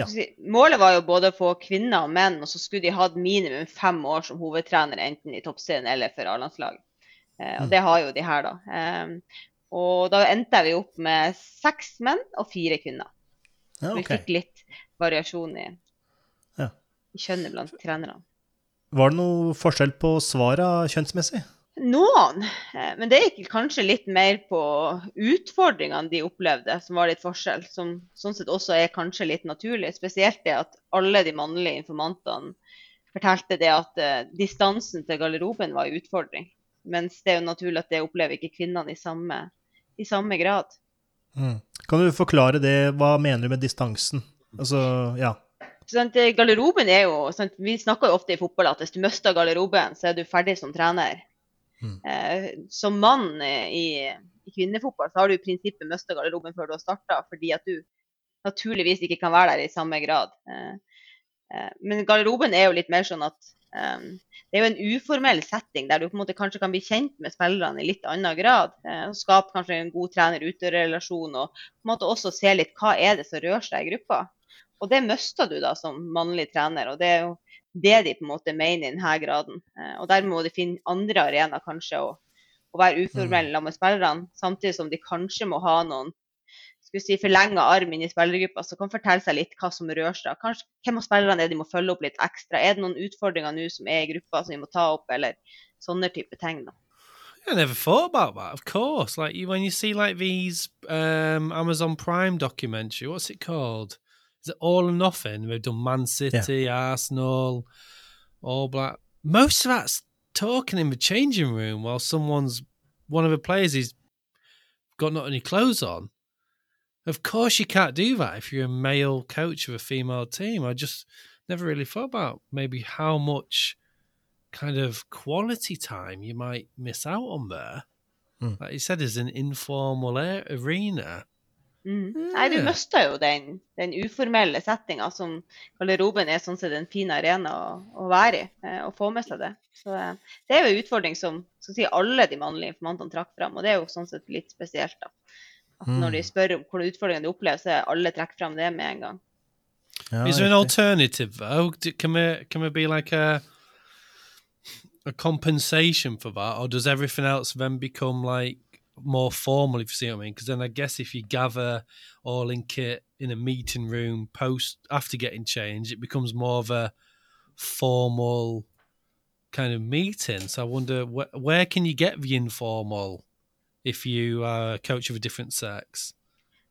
Ja. Målet var jo både å få kvinner og menn, og så skulle de hatt minimum fem år som hovedtrener, enten i toppserien eller for A-landslag. Eh, og Mm. det har jo de her, da. Eh, og da endte vi opp med seks menn og fire kvinner. ja, Vi fikk litt variasjon i, Ja. i kjønnet blant trenerne. Var det noe forskjell på svara kjønnsmessig? Noen, eh, men det gikk kanskje litt mer på utfordringene de opplevde, som var litt forskjell. Som sånn sett også er kanskje litt naturlig. Spesielt det at alle de mannlige informantene fortalte det at uh, distansen til garderoben var en utfordring. Mens det er jo naturlig at det opplever ikke kvinnene i samme, i samme grad. Mm. Kan du forklare det? Hva mener du med distansen? Altså, ja. Eh, garderoben er jo, Vi snakker jo ofte i fotball at hvis du mister garderoben, så er du ferdig som trener. Mm. Eh, som mann eh, i, i kvinnefotball så har du i prinsippet mista garderoben før du har starta, fordi at du naturligvis ikke kan være der i samme grad. Eh, men garderoben er jo litt mer sånn at det er jo en uformell setting der du på en måte kanskje kan bli kjent med spillerne i litt annen grad. Og Skape kanskje en god trener-utøverrelasjon og på en måte også se litt hva er det som rører seg i gruppa. Og det mister du da som mannlig trener, og det er jo det de på en måte mener i denne graden. Eh, og dermed må de finne andre arenaer kanskje å, å være uformelle sammen med spillerne, samtidig som de kanskje må ha noen skal si, forlenga arm inn i spillergruppa som kan fortelle seg litt hva som rører seg. Kanskje, hvem av spillerne er det de må følge opp litt ekstra? Er det noen utfordringer nå som er i gruppa som vi må ta opp, eller sånne type ting? da. I never thought about that. Of course, like you, when you see like these um, Amazon Prime documentary, what's it called? Is it All or Nothing? We've done Man City, Arsenal, All Black. Most of that's talking in the changing room while someone's one of the players is got not any clothes on. Of course, you can't do that if you're a male coach of a female team. I just never really thought about maybe how much kind of quality time you might miss out on there. Mm. Like you said, it's an informal arena. Mm. Nei, du Ja. mister jo den, den uformelle settinga som garderoben er sånn sett en fin arena å, å være i, eh, og få med seg det. Så eh, Det er jo en utfordring som skal si, alle de mannlige informantene trakk fram, og det er jo sånn sett litt spesielt. da. At Når de Mm. spør om hvordan utfordringer de opplever, så er alle trekker fram det med en gang. ja Is there an alternative though? Can there can there be like a a compensation for that, or does everything else then become like more formal? If you see what I mean, because then I guess if you gather all in kit in a meeting room post after getting changed, it becomes more of a formal kind of meeting. So I wonder wh- where can you get the informal if you are a coach of a different sex?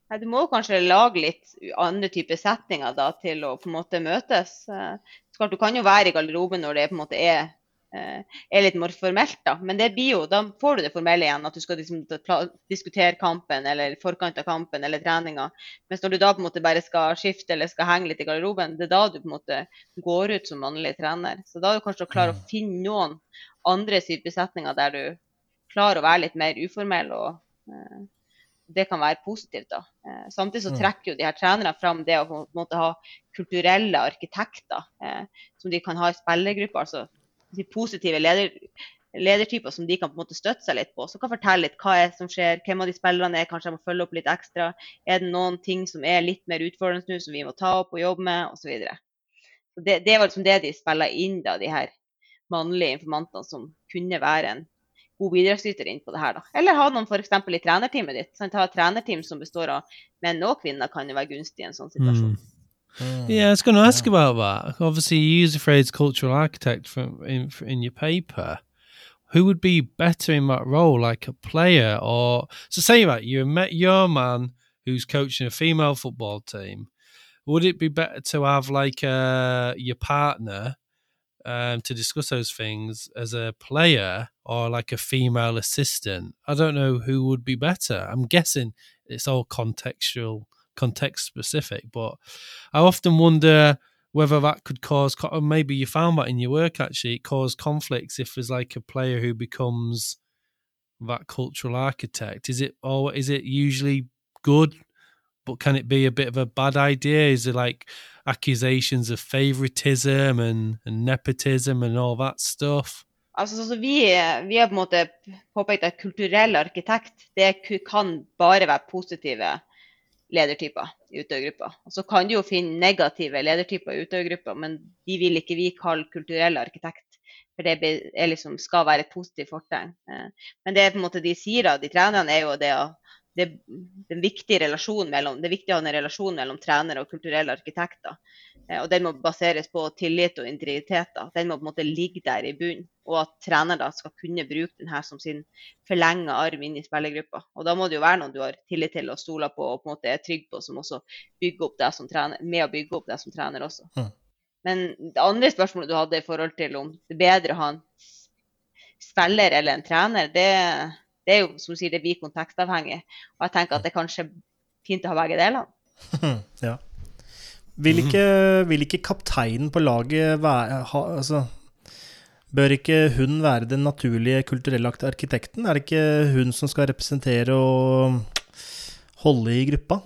Nei, Du må kanskje lage litt andre typer settinger da, til å på en måte møtes. Eh, så klart, Du kan jo være i garderoben når det på en måte er, er litt mer formelt, da. men det blir jo, da får du det formelle igjen. At du skal liksom diskutere kampen eller forkant av kampen eller treninga. Mens når du da på en måte bare skal skifte eller skal henge litt i garderoben, det er da du på en måte går ut som mannlig trener. Så da er du kanskje å klare å finne noen andre syvbesetninger setninger der du klarer å være litt mer uformell. og eh, det kan være positivt. da. Eh, samtidig så Mm. trekker jo de her trenerne fram det å på en måte ha kulturelle arkitekter eh, som de kan ha i spillergrupper. altså de positive leder, ledertyper som de kan på en måte støtte seg litt på. Som kan fortelle litt hva er som skjer, hvem av de spillerne er kanskje jeg må følge opp litt ekstra. Er det noen ting som er litt mer utfordrende nå, som vi må ta opp og jobbe med, osv. Det, det var liksom det de spiller inn, da, de her mannlige informantene som kunne være en god bidragsyter inn på det her. Da. Eller ha noen f.eks. i trenerteamet ditt. Sant? Ha et trenerteam som består av menn og kvinner, kan jo være gunstig i en sånn situasjon. Mm. Yeah, I was going to ask about that. Obviously, you use the phrase cultural architect from in in your paper. Who would be better in that role, like a player or so? Say that you met your man who's coaching a female football team. Would it be better to have like uh, your partner um, to discuss those things as a player or like a female assistant? I don't know who would be better. I'm guessing it's all contextual context specific. But I often wonder whether that could cause, maybe you found that in your work actually, it caused conflicts if there's like a player who becomes that cultural architect. Is it, or is it usually good? But can it be a bit of a bad idea? Is it like accusations of favoritism and, and nepotism and all that stuff? Altså, så vi, vi, har på en måte påpekt at kulturell arkitekt det kan bare være positive ledertyper i utøvergruppa. Så kan du jo finne negative ledertyper i utøvergruppa, men de vil ikke vi kalle kulturell arkitekt. For det liksom, skal være et positivt fortegn. Eh, men det på en måte de sier da, de trenerne, er jo det å det, den viktige relasjonen mellom, det er viktig å ha en relasjon mellom trenere og kulturelle arkitekter. Eh, og Den må baseres på tillit og integritet. Da. Den må på en måte ligge der i bunnen. Og at trener da skal kunne bruke den her som sin forlenga arm inn i spillergruppa. Og Da må det jo være noen du har tillit til og stoler på og på en måte er trygg på, som også bygger opp deg som trener, med å bygge opp deg som trener også. Mm. Men det andre spørsmålet du hadde i forhold til om det er bedre å ha en spiller eller en trener, det det er jo som du sier, det blir kontekstavhengig. Og jeg tenker at det er kanskje fint å ha begge delene. <laughs> ja. Vil ikke, vil ikke, kapteinen på laget være ha, altså, Bør ikke hun være den naturlige kulturelle arkitekten? Er det ikke hun som skal representere og holde i gruppa?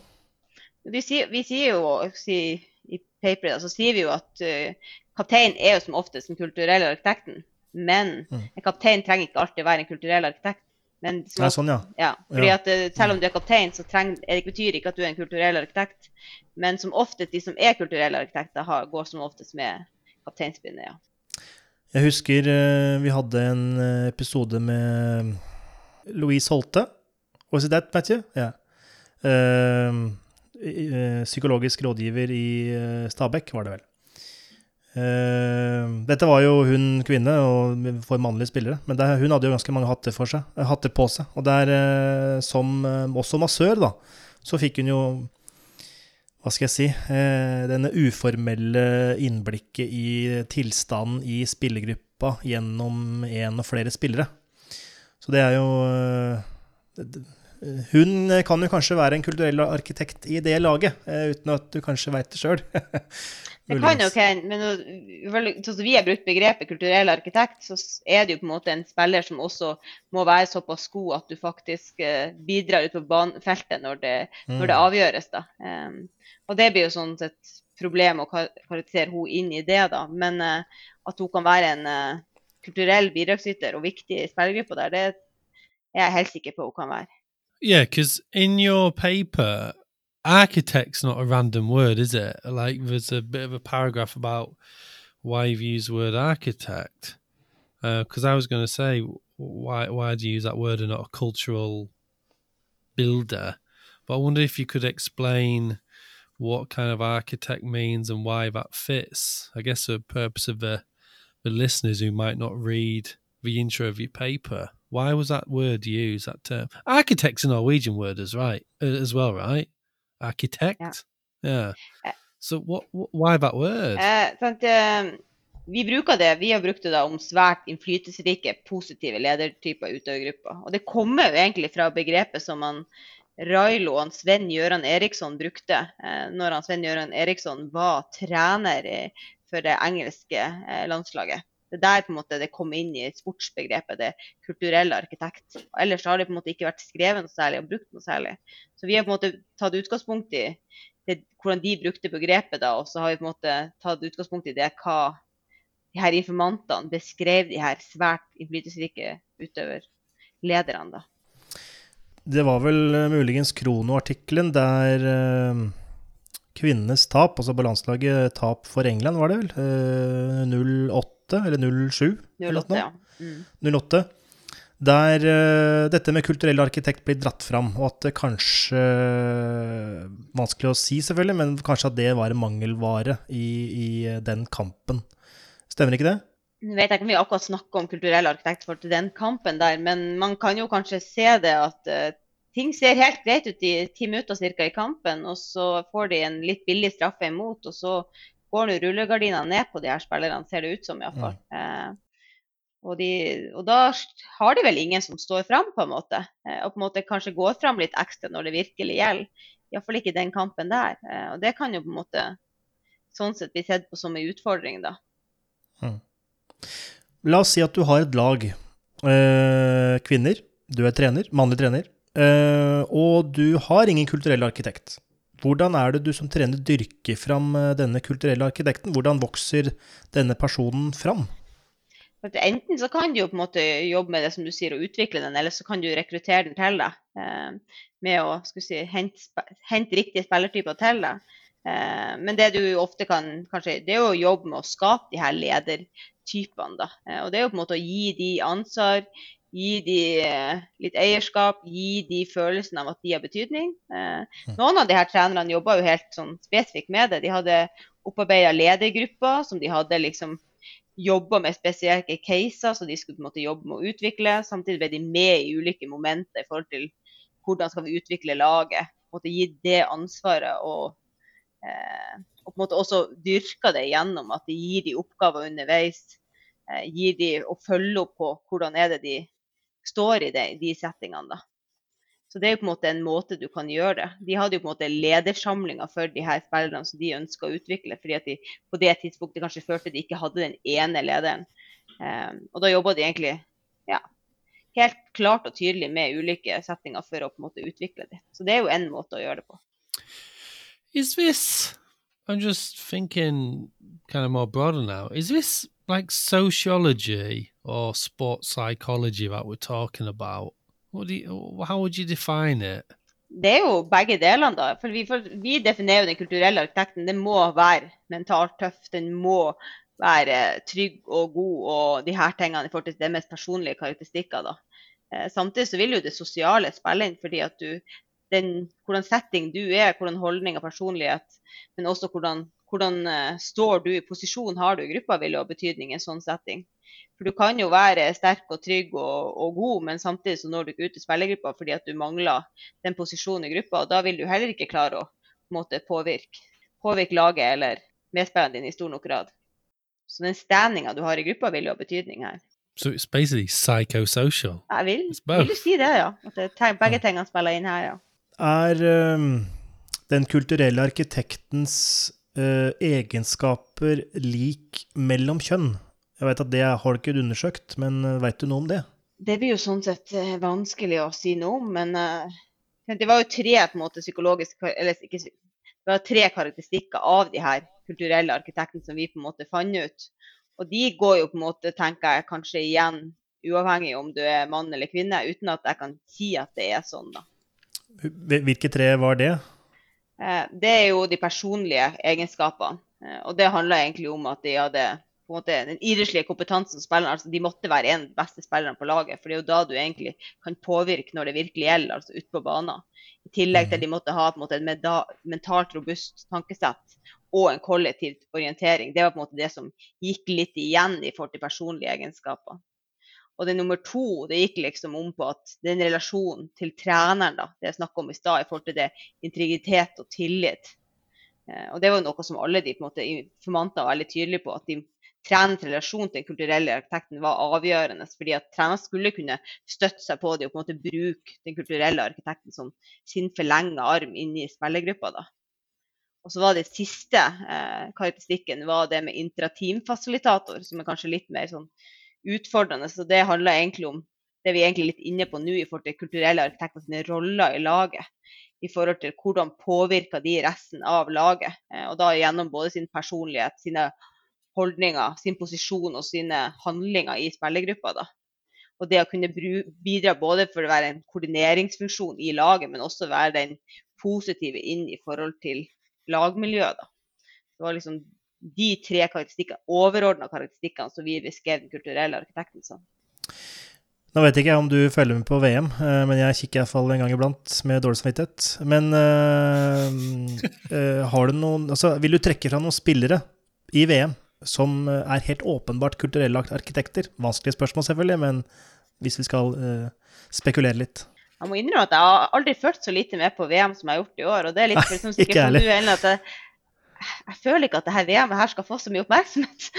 Vi sier, vi sier jo si, i paperet så sier vi jo at uh, kapteinen er jo som oftest den kulturelle arkitekten. Men mm. en kaptein trenger ikke alltid være en kulturell arkitekt. Men Nei, sånn, ja. ja fordi at eh, Selv om du er kaptein, så trenger, det betyr ikke at du er en kulturell arkitekt. Men som oftest, de som er kulturelle arkitekter, har, går som oftest med kapteinspinnet. ja. Jeg husker uh, vi hadde en eh, episode med Louise Holte. Was it that, Matthew? Yeah. Uh, psykologisk rådgiver i Stabekk, var det vel. Uh, dette var jo hun kvinne og for mannlige spillere, men det, hun hadde jo ganske mange hatter, for seg, eh, hatter på seg. Og der, uh, som uh, også massør, da, så fikk hun jo hva skal jeg si denne uformelle innblikket i tilstanden i spillergruppa gjennom én og flere spillere. Så det er jo Hun kan jo kanskje være en kulturell arkitekt i det laget, uten at du kanskje veit det sjøl. <laughs> Det kan jo hende, men sånn som vi har brukt begrepet kulturell arkitekt, så er det jo på en måte en spiller som også må være såpass god at du faktisk uh, bidrar ut på banefeltet når det, mm. når det mm. avgjøres. da. Um, og det blir jo sånn et problem å karakterisere hun inn i det, da. Men uh, at hun kan være en uh, kulturell bidragsyter og viktig i spillergruppa der, det er jeg helt sikker på hun kan være. Yeah, because in your paper, architect's not a random word, is it? Like there's a bit of a paragraph about why you've used the word architect. Because uh, I was going to say, why why do you use that word and not a cultural builder? But I wonder if you could explain what kind of architect means and why that fits. I guess for the purpose of the the listeners who might not read the intro of your paper, why was that word used? That term, architect's a Norwegian word, as right as well, right? Arkitekt? Ja. Yeah. So what, why that word? Eh, sant, eh, vi bruker det, vi har brukt det da om svært innflytelsesrike, positive ledertyper i utøvergruppa. Og det kommer jo egentlig fra begrepet som han Railo og Sven Gjøran Eriksson brukte eh, når han Sven Gjøran Eriksson var trener for det engelske eh, landslaget. Det er der på en måte det kom inn i sportsbegrepet, det kulturelle arkitekt. Ellers har det på en måte ikke vært skrevet noe særlig og brukt noe særlig. Så vi har på en måte tatt utgangspunkt i det, hvordan de brukte begrepet, da, og så har vi på en måte tatt utgangspunkt i det hva de her informantene beskrev de her svært innflytelsesrike utøverlederne. da. Det var vel uh, muligens Krono-artikkelen der uh, kvinnenes tap, altså på tap for England, var det vel? Uh, 08 eller 07? 08, ja. Mm. 08. Der uh, dette med kulturell arkitekt blir dratt fram, og at det kanskje Vanskelig å si, selvfølgelig, men kanskje at det var en mangelvare i, i den kampen. Stemmer ikke det? Jeg vet ikke om vi akkurat snakker om kulturell arkitekt for den kampen der, men man kan jo kanskje se det at uh, ting ser helt greit ut i ti minutter cirka i kampen, og så får de en litt billig straffe imot, og så går nå rullegardina ned på de her spillerne, ser det ut som iallfall. Mm. Eh, og, de, og da har de vel ingen som står fram, på en måte. Eh, og på en måte kanskje går fram litt ekstra når det virkelig gjelder. Iallfall ikke den kampen der. og det kan jo på en måte sånn sett bli sett på som en utfordring, da. Mm. La oss si at du har et lag eh, kvinner. Du er trener, mannlig trener. Eh, og du har ingen kulturell arkitekt. Hvordan er det du som trener dyrker fram eh, denne kulturelle arkitekten? Hvordan vokser denne personen fram? Enten så kan du jo på en måte jobbe med det som du sier, og utvikle den, eller så kan du rekruttere den til deg. Eh, med å si, hente, hente riktige spillertyper til deg. Eh, men det du ofte kan kanskje, det er å jobbe med å skape de her ledertypene. Da. Og det er jo på en måte å gi de ansvar, gi de eh, litt eierskap, gi de følelsen av at de har betydning. Mm. Noen av de her trenerne jobba jo helt sånn spesifikt med det. De hadde opparbeida ledergrupper som de hadde liksom jobba med spesielle caser, så de skulle på en måte jobbe med å utvikle. Samtidig ble de med i ulike momenter i forhold til hvordan skal vi utvikle laget. Måtte Gi det ansvaret og Eh, og på en måte også dyrka det gjennom at de gir de oppgaver underveis. Eh, gir de og følger opp på hvordan er det de står i de, de settingene. da. Så det er jo på en måte en måte du kan gjøre det. De hadde jo på en måte ledersamlinger for de her spillerne som de ønska å utvikle, fordi at de på det tidspunktet kanskje følte de ikke hadde den ene lederen. Um, og da jobba de egentlig ja, helt klart og tydelig med ulike settinger for å på en måte utvikle det. Så det er jo én måte å gjøre det på. is this i'm just thinking kind of more broader now is this like sociology or sports psychology that we're talking about what do you, how would you define it det er jo begge delene, da. For vi, for vi, definerer jo den kulturelle arkitekten. Den må være mentalt tøff. Den må være trygg og god og de her tingene i forhold til deres personlige karakteristikker. da. Eh, samtidig så vil jo det sosiale spille inn, fordi at du den, hvordan setting du er, hvordan holdning og personlighet, men også hvordan, hvordan uh, står du i posisjon har du i gruppa, vil jo ha betydning i en sånn setting. For du kan jo være sterk og trygg og, og god, men samtidig så når du ikke ut i spillergruppa fordi at du mangler den posisjonen i gruppa. og Da vil du heller ikke klare å måte, påvirke, påvirke laget eller medspillerne dine i stor nok grad. Så den standinga du har i gruppa, vil jo ha betydning her. Så So it's basically psychosocial. Jeg vil, vil du si det, ja. At det, begge tingene spiller inn her, ja er um, den kulturelle arkitektens uh, egenskaper lik mellom kjønn? Jeg vet at det har du ikke undersøkt, men veit vet du noe om det? Det blir jo sånn sett uh, vanskelig å si noe om, men det var jo tre på en måte psykologiske Eller ikke det var tre karakteristikker av de her kulturelle arkitektene som vi på en måte fant ut. Og de går jo på en måte, tenker jeg, kanskje igjen uavhengig om du er mann eller kvinne, uten at jeg kan si at det er sånn. da. Hvilke tre var det? Eh, det er jo de personlige egenskapene. Eh, og det handler egentlig om at de hadde måte, den idrettslige kompetansen spillerne, altså De måtte være en av de beste spillerne på laget. For det er jo da du egentlig kan påvirke når det virkelig gjelder, altså ute på banen. I tillegg til at de måtte ha måte, et mentalt robust tankesett og en kollektiv orientering. Det var på en måte det som gikk litt igjen i forhold til personlige egenskaper. Og det nummer to det gikk liksom om på at den relasjonen til treneren, da, det jeg snakka om i stad, i forhold til det integritet og tillit. Eh, og det var noe som alle de på en måte, informanter var veldig tydelige på. At de trenerens relasjon til den kulturelle arkitekten var avgjørende. fordi at treneren skulle kunne støtte seg på det og på en måte bruke den kulturelle arkitekten som sin forlengede arm inn i spillergruppa. da. Og så var det siste eh, karakteristikken var det med intrateamfasilitator, som er kanskje litt mer sånn utfordrende. Så det handler egentlig om det vi er litt inne på nå i forhold til kulturelle arkitekter sine roller i laget. I forhold til hvordan påvirker de resten av laget. Eh, og da gjennom både sin personlighet, sine holdninger, sin posisjon og sine handlinger i spillergruppa. da. Og det å kunne bidra både for å være en koordineringsfunksjon i laget, men også være den positive inn i forhold til lagmiljøet. da. Det var liksom de tre karakteristikkene, overordna karakteristikkene som vi beskrev den kulturelle arkitekten som. Nå vet ikke jeg om du følger med på VM, eh, men jeg kikker iallfall en gang iblant med dårlig samvittighet. Men øh, har du noen altså, Vil du trekke fra noen spillere i VM som er helt åpenbart kulturelle arkitekter? Vanskelige spørsmål, selvfølgelig, men hvis vi skal øh, spekulere litt. Jeg må innrømme at jeg har aldri følt så lite med på VM som jeg har gjort i år. Og det er litt for, som sikkert som du at jeg, jeg føler ikke at dette VM-et her skal få så mye oppmerksomhet.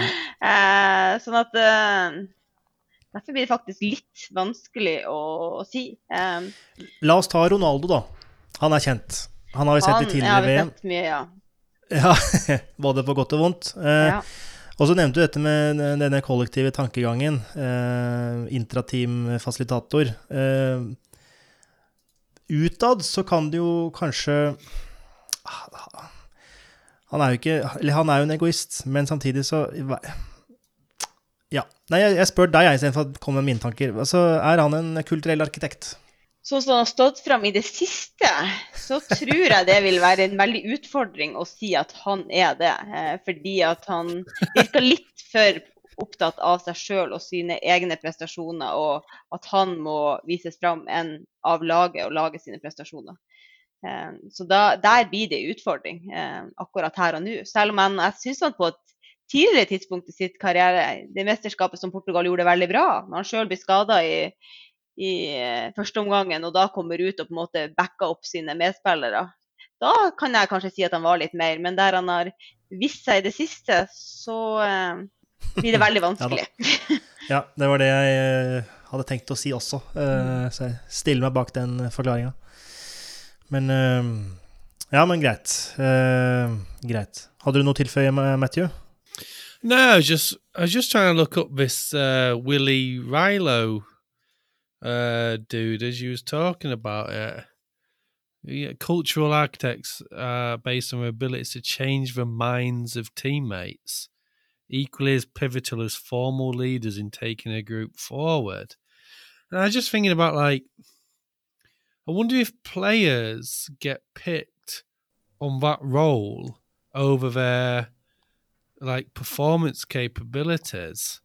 <laughs> sånn at Derfor blir det faktisk litt vanskelig å, å si. Um, La oss ta Ronaldo, da. Han er kjent. Han har vi sett i tidligere VM. Sett mye, ja. ja, <laughs> både på godt og vondt. Eh, ja. Og så nevnte du dette med denne kollektive tankegangen. Eh, Intrateam-fasilitator. Eh, utad så kan det jo kanskje Han er jo ikke Eller han er jo en egoist, men samtidig så ja. Nei, jeg, spør deg istedenfor å komme med mine tanker. Altså, er han en kulturell arkitekt? Sånn som han har stått fram i det siste, så tror jeg det vil være en veldig utfordring å si at han er det. Eh, fordi at han virker litt for opptatt av seg sjøl og sine egne prestasjoner, og at han må vises fram enn av laget og lage sine prestasjoner. Eh, så da, der blir det en utfordring eh, akkurat her og nå. Selv om jeg, jeg syns han på et tidligere tidspunkt i sitt karriere, det mesterskapet som Portugal gjorde veldig bra, når han sjøl blir skada i, i eh, første omgangen og da kommer ut og på en måte backer opp sine medspillere, da kan jeg kanskje si at han var litt mer. Men der han har vist seg i det siste, så eh, blir det veldig <laughs> vanskelig. ja, <laughs> ja, det var det jeg eh, hadde tenkt å si også, uh, så jeg stiller meg bak den forklaringa. Men uh, Ja, men greit. Uh, greit. Hadde du noe å tilføye, Matthew? No, I was just I was just trying to look up this uh, Willie Rilo uh, dude as you was talking about it. Yeah, cultural architects are based on their abilities to change the minds of teammates, equally as pivotal as formal leaders in taking a group forward. And I was just thinking about like, I wonder if players get picked on that role over their like performance capabilities.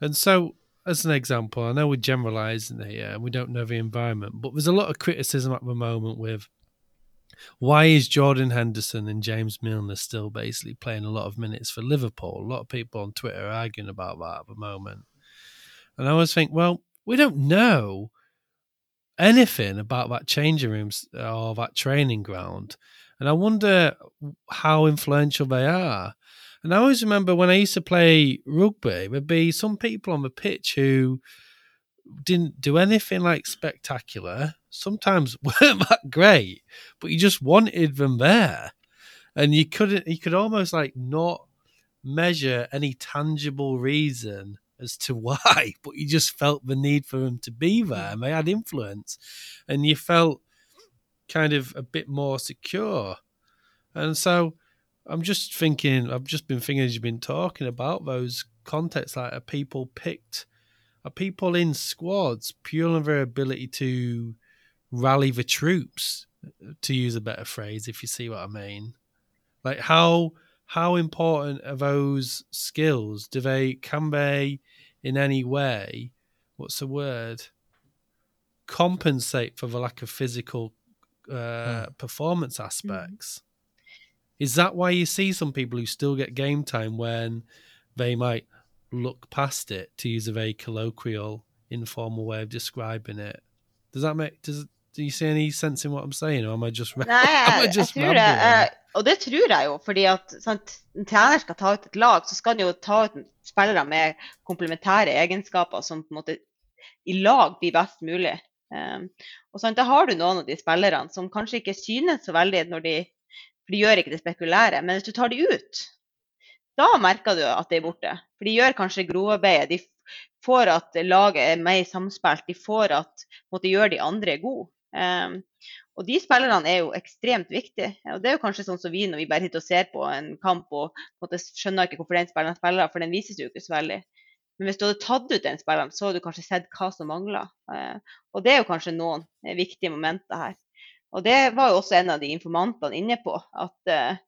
And so, as an example, I know we're generalizing here and we don't know the environment, but there's a lot of criticism at the moment with why is Jordan Henderson and James Milner still basically playing a lot of minutes for Liverpool? A lot of people on Twitter are arguing about that at the moment. And I always think, well, we don't know anything about that changing rooms uh, or that training ground. And I wonder how influential they are. And I always remember when I used to play rugby, there'd be some people on the pitch who didn't do anything like spectacular, sometimes <laughs> weren't that great, but you just wanted them there. And you couldn't, you could almost like not measure any tangible reason as to <laughs> why, but you just felt the need for them to be there and they had influence. And you felt kind of a bit more secure. And so I'm just thinking. I've just been thinking as you've been talking about those contexts. Like, are people picked? Are people in squads purely on their ability to rally the troops? To use a better phrase, if you see what I mean. Like how how important are those skills? Do they can they in any way? What's the word? Compensate for the lack of physical uh, hmm. performance aspects. Is that why you see some people who still get game time when they might look past it, to use a very colloquial, informal way of describing it? Does that make does do you see any sense in what I'm saying, or am I just Nei, jeg, jeg tror det. Uh, og det tror jeg jo, fordi at sant, en trener skal ta ut et lag, så skal han jo ta ut spillere med komplementære egenskaper som på en måte i lag blir best mulig. Um, og sant, Da har du noen av de spillerne som kanskje ikke synes så veldig når de for de gjør ikke det spekulære. Men hvis du tar de ut, da merker du at de er borte. For de gjør kanskje grovarbeidet. De får at laget er mer samspilt. De får at måtte gjør de andre gode. Um, og de spillerne er jo ekstremt viktige. Og det er jo kanskje sånn som vi når vi bare sitter og ser på en kamp og måte, skjønner ikke hvorfor den spilleren spiller, for den vises jo ikke så veldig. Men hvis du hadde tatt ut den spilleren, så hadde du kanskje sett hva som mangler. Uh, og det er jo kanskje noen viktige momenter her. Og det var jo også en av de informantene inne på, at uh,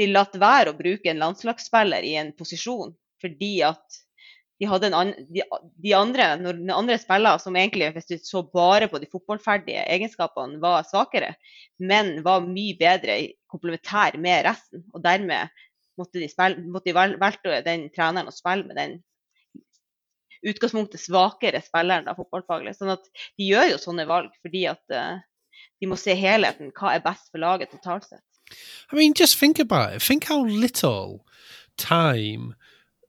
de latt være å bruke en landslagsspiller i en posisjon fordi at de an, de, de, andre, når de andre spiller, som egentlig, hvis du så bare på de fotballferdige egenskapene, var svakere, men var mye bedre komplementær med resten. Og dermed måtte de, spille, måtte de velte den treneren å spille med den utgangspunktet svakere spilleren da, fotballfaglig. Sånn at de gjør jo sånne valg fordi at uh, de må se helheten. Hva er best for laget totalt sett? I mean, just think about it. Think how little time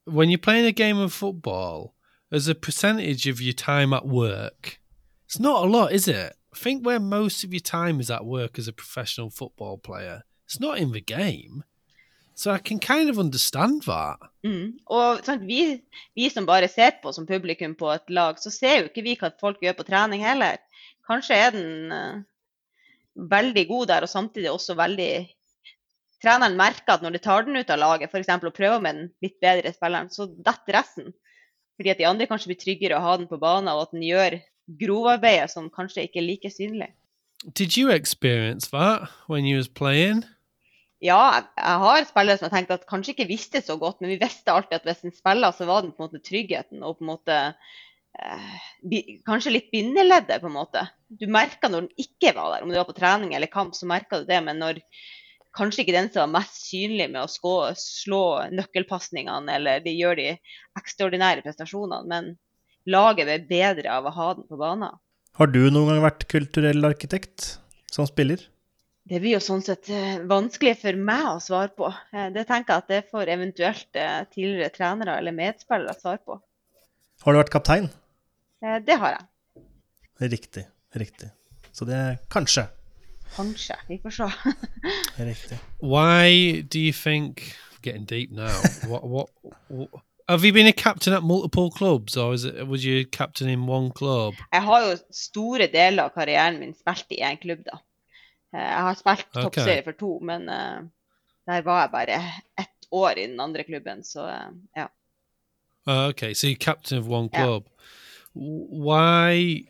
when you're playing a game of football as a percentage of your time at work. It's not a lot, is it? Think where most of your time is at work as a professional football player. It's not in the game. So I can kind of understand that. Mm. Og sant, vi, vi, som bare ser på som publikum på et lag, så ser jo ikke vi hva folk gjør på trening heller. Kanskje er den uh, veldig god der, og samtidig også veldig Treneren merker at når de tar den ut av laget, f.eks. og prøver med den litt bedre spilleren, så detter resten. Fordi at de andre kanskje blir tryggere å ha den på banen, og at den gjør grovarbeidet som kanskje ikke er like synlig. Did you experience that when you was playing? Ja, jeg har spillere som har tenkt at kanskje ikke visste så godt, men vi visste alltid at hvis en spiller, så var den på en måte tryggheten og på en måte eh, Kanskje litt bindeleddet, på en måte. Du merka når den ikke var der, om du var på trening eller kamp, så merka du det. Men når kanskje ikke den som var mest synlig med å skå, slå nøkkelpasningene, eller de gjør de ekstraordinære prestasjonene. Men laget ble bedre av å ha den på banen. Har du noen gang vært kulturell arkitekt som spiller? Det blir jo sånn sett eh, vanskelig for meg å svare på. Eh, det tenker jeg at det får eventuelt eh, tidligere trenere eller medspillere svare på. Har du vært kaptein? Det har jeg. Riktig. Riktig. Så det er kanskje. Kanskje. Vi får se. Riktig. Why do you think getting deep now? what, what, what Have you been a captain at multiple clubs, or is it, was you captain in one club? Jeg har jo store deler av karrieren min spilt i én klubb, da. Eh, jeg har spilt okay. toppserie for to, men uh, der var jeg bare ett år i den andre klubben, så uh, ja. Uh, okay, so you're captain of one club. Yeah. Why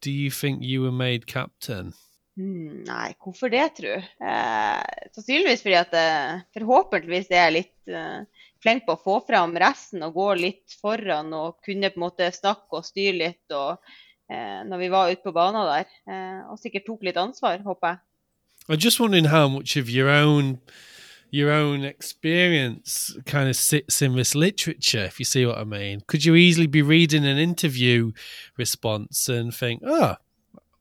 do you think you were made captain? Hmm, nei, hvorfor det, tro? Eh, sannsynligvis fordi at eh, forhåpentligvis er jeg litt eh, flink på å få fram resten og gå litt foran og kunne på en måte snakke og styre litt og, eh, når vi var ute på banen der. Eh, og sikkert tok litt ansvar, håper jeg. I'm just wondering how much of your own your own experience kind of sits in this literature, if you see what I mean. Could you easily be reading an interview response and think, oh,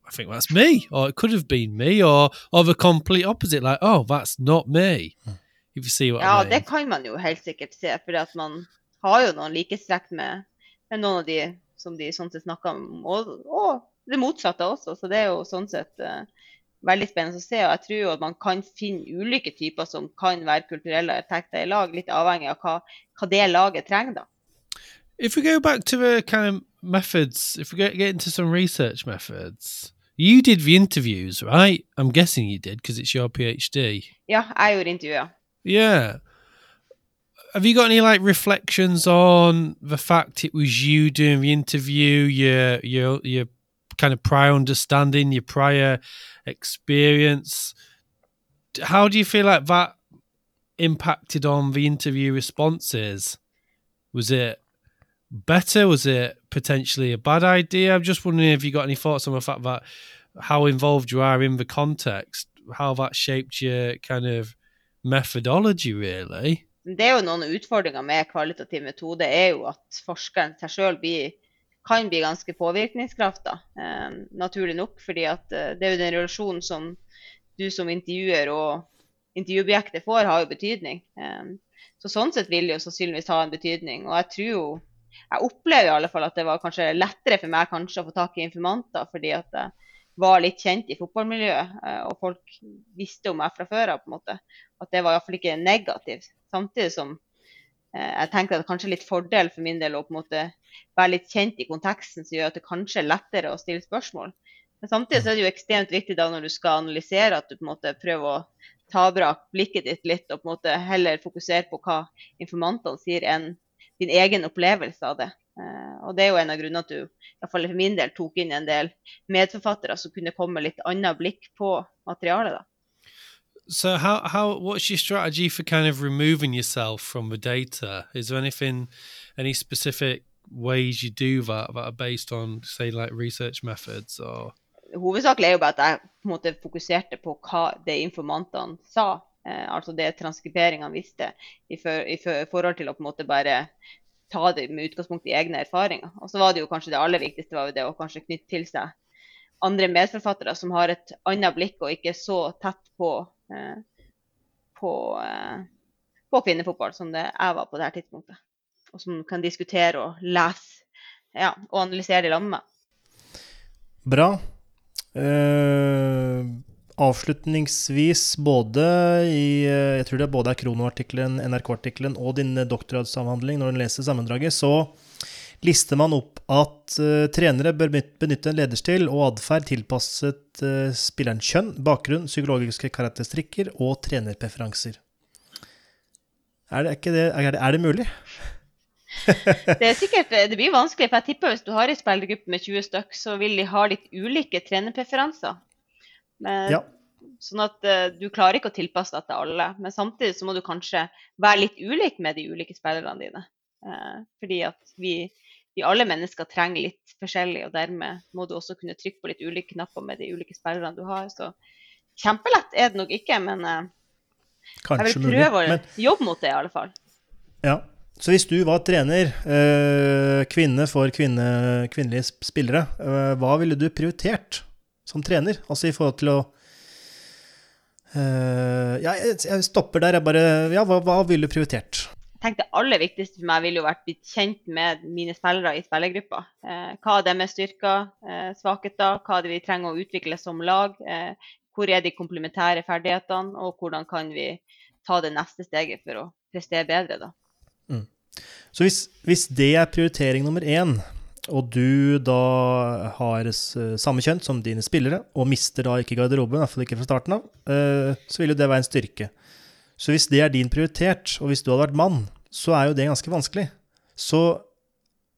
I think that's me, or it could have been me, or or the complete opposite, like, oh, that's not me. If you see what ja, I mean. det kan man jo helt sikkert se, for at man har jo noen likhetstrekk med, med, noen av de som de sånn sett snakker om, og, og, det motsatte også. Så det er jo sånn sett uh, veldig spennende å se. Og jeg tror jo at man kan finne ulike typer som kan være kulturelle effekter i lag, litt avhengig av hva, hva det laget trenger, da. If we go back to the kind of methods, if we get, get into some research methods, You did the interviews, right? I'm guessing you did because it's your PhD. Yeah, I would interview. Yeah. Have you got any like reflections on the fact it was you doing the interview, your your your kind of prior understanding, your prior experience? How do you feel like that impacted on the interview responses? Was it better? Was it potentially a bad idea? I'm just wondering if you got any thoughts on the fact that how involved you are in the context, how that shaped your kind of methodology, really. Det er jo noen utfordringer med kvalitativ metode, er jo at forskeren seg sjøl kan bli ganske påvirkningskraftig, eh, naturlig nok. fordi at eh, det er jo den relasjonen som du som intervjuer og intervjuobjektet får, har jo betydning. Eh, så sånn sett vil det jo sannsynligvis ha en betydning. Og jeg tror jo jeg opplevde i alle fall at det var kanskje lettere for meg kanskje å få tak i informanter, fordi at jeg var litt kjent i fotballmiljøet, eh, og folk visste om meg fra før av. på en måte. At det var iallfall ikke negativt. Samtidig som eh, jeg tenker at det kanskje er litt fordel for min del å på en måte være litt kjent i konteksten, som gjør at det kanskje er lettere å stille spørsmål. Men samtidig så er det jo ekstremt viktig da når du skal analysere, at du på en måte prøver å ta brak blikket ditt litt og på en måte heller fokusere på hva informantene sier, enn din egen opplevelse av det. Uh, og det er jo en av grunnene at du i hvert fall for min del tok inn en del medforfattere som kunne komme med litt annet blikk på materialet. da. So how how what's your strategy for kind of removing yourself from the data? Is there anything, any specific ways you do that that are based on say like research methods or? Hovedsakelig er jo bare at jeg på en måte fokuserte på hva informantene sa. Eh, altså det transkriberingene visste, i, for, i for, forhold til å på en måte bare ta det med utgangspunkt i egne erfaringer. Og så var det jo kanskje det aller viktigste var jo det å kanskje knytte til seg andre medforfattere som har et annet blikk og ikke så tett på, eh, på, eh, på kvinnefotball som det jeg var på det her tidspunktet. Og som kan diskutere og lese ja, og analysere i lag med. Bra. Uh, avslutningsvis, både i eh, Jeg tror det både er Krono-artikkelen, NRK-artikkelen og din doktorgradsavhandling, når du leser sammendraget, så lister man opp at uh, trenere bør benytte en lederstil og atferd tilpasset uh, spillerens kjønn, bakgrunn, psykologiske karakteristikker og trenerpreferanser. Er det, det, er det, er det mulig? det er sikkert, det blir vanskelig, for jeg tipper hvis du har en spillergruppe med 20 stykk, så vil de ha litt ulike trenerpreferanser. Men, ja. Sånn at uh, du klarer ikke å tilpasse deg til alle. Men samtidig så må du kanskje være litt ulik med de ulike spillerne dine. Uh, fordi at vi, vi, alle mennesker trenger litt forskjellig, og dermed må du også kunne trykke på litt ulike knapper med de ulike spillerne du har. Så kjempelett er det nok ikke, men uh, jeg vil prøve mulig, men... å jobbe mot det i alle fall. Ja, så hvis du var trener, eh, kvinne for kvinne, kvinnelige spillere, eh, hva ville du prioritert som trener? Altså i forhold til å uh, Ja, jeg stopper der. Jeg bare Ja, hva, hva ville du prioritert? Jeg tenkte Det aller viktigste for meg ville jo vært blitt kjent med mine spillere i spillergruppa. hva er deres styrker, svakheter, hva er det vi trenger å utvikle som lag? hvor er de komplementære ferdighetene, og hvordan kan vi ta det neste steget for å prestere bedre? Mm. Så hvis, hvis, det er prioritering nummer én, og du da har samme kjønn som dine spillere, og mister da ikke garderoben, i hvert fall ikke fra starten av, eh, så vil jo det være en styrke. Så hvis det er din prioritert, og hvis du hadde vært mann, så er jo det ganske vanskelig. Så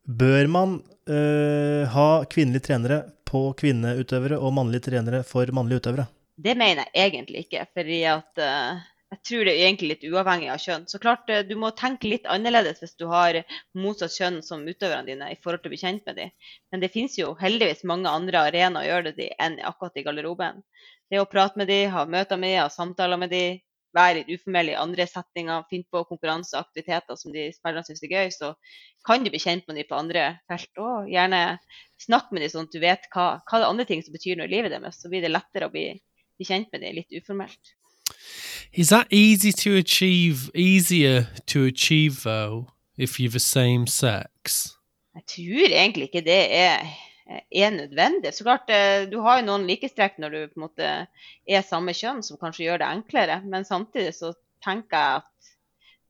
bør man uh, ha kvinnelige trenere på kvinneutøvere og mannlige trenere for mannlige utøvere? Det mener jeg egentlig ikke. fordi at uh, jeg tror det er egentlig litt uavhengig av kjønn. Så klart, eh, Du må tenke litt annerledes hvis du har motsatt kjønn som utøverne dine i forhold til å bli kjent med dem. Men det finnes jo heldigvis mange andre arenaer å gjøre det i enn akkurat i garderoben. Det å prate med dem, ha møter med dem, ha samtaler med dem, være litt uformell i andre settinger, finne på konkurranseaktiviteter som de spillerne syns er gøy, så kan du bli kjent med dem på andre felt òg. Gjerne snakk med dem sånn at du vet hva, hva det er andre ting som betyr noe i livet deres. Så blir det lettere å bli, bli kjent med dem litt uformelt. Is that easy to achieve? Easier to achieve though, if you're the same sex? Jeg tror egentlig ikke det er, er nødvendig. Så klart, eh, Du har jo noen likestrekk når du på en måte er samme kjønn, som kanskje gjør det enklere. Men samtidig så tenker jeg at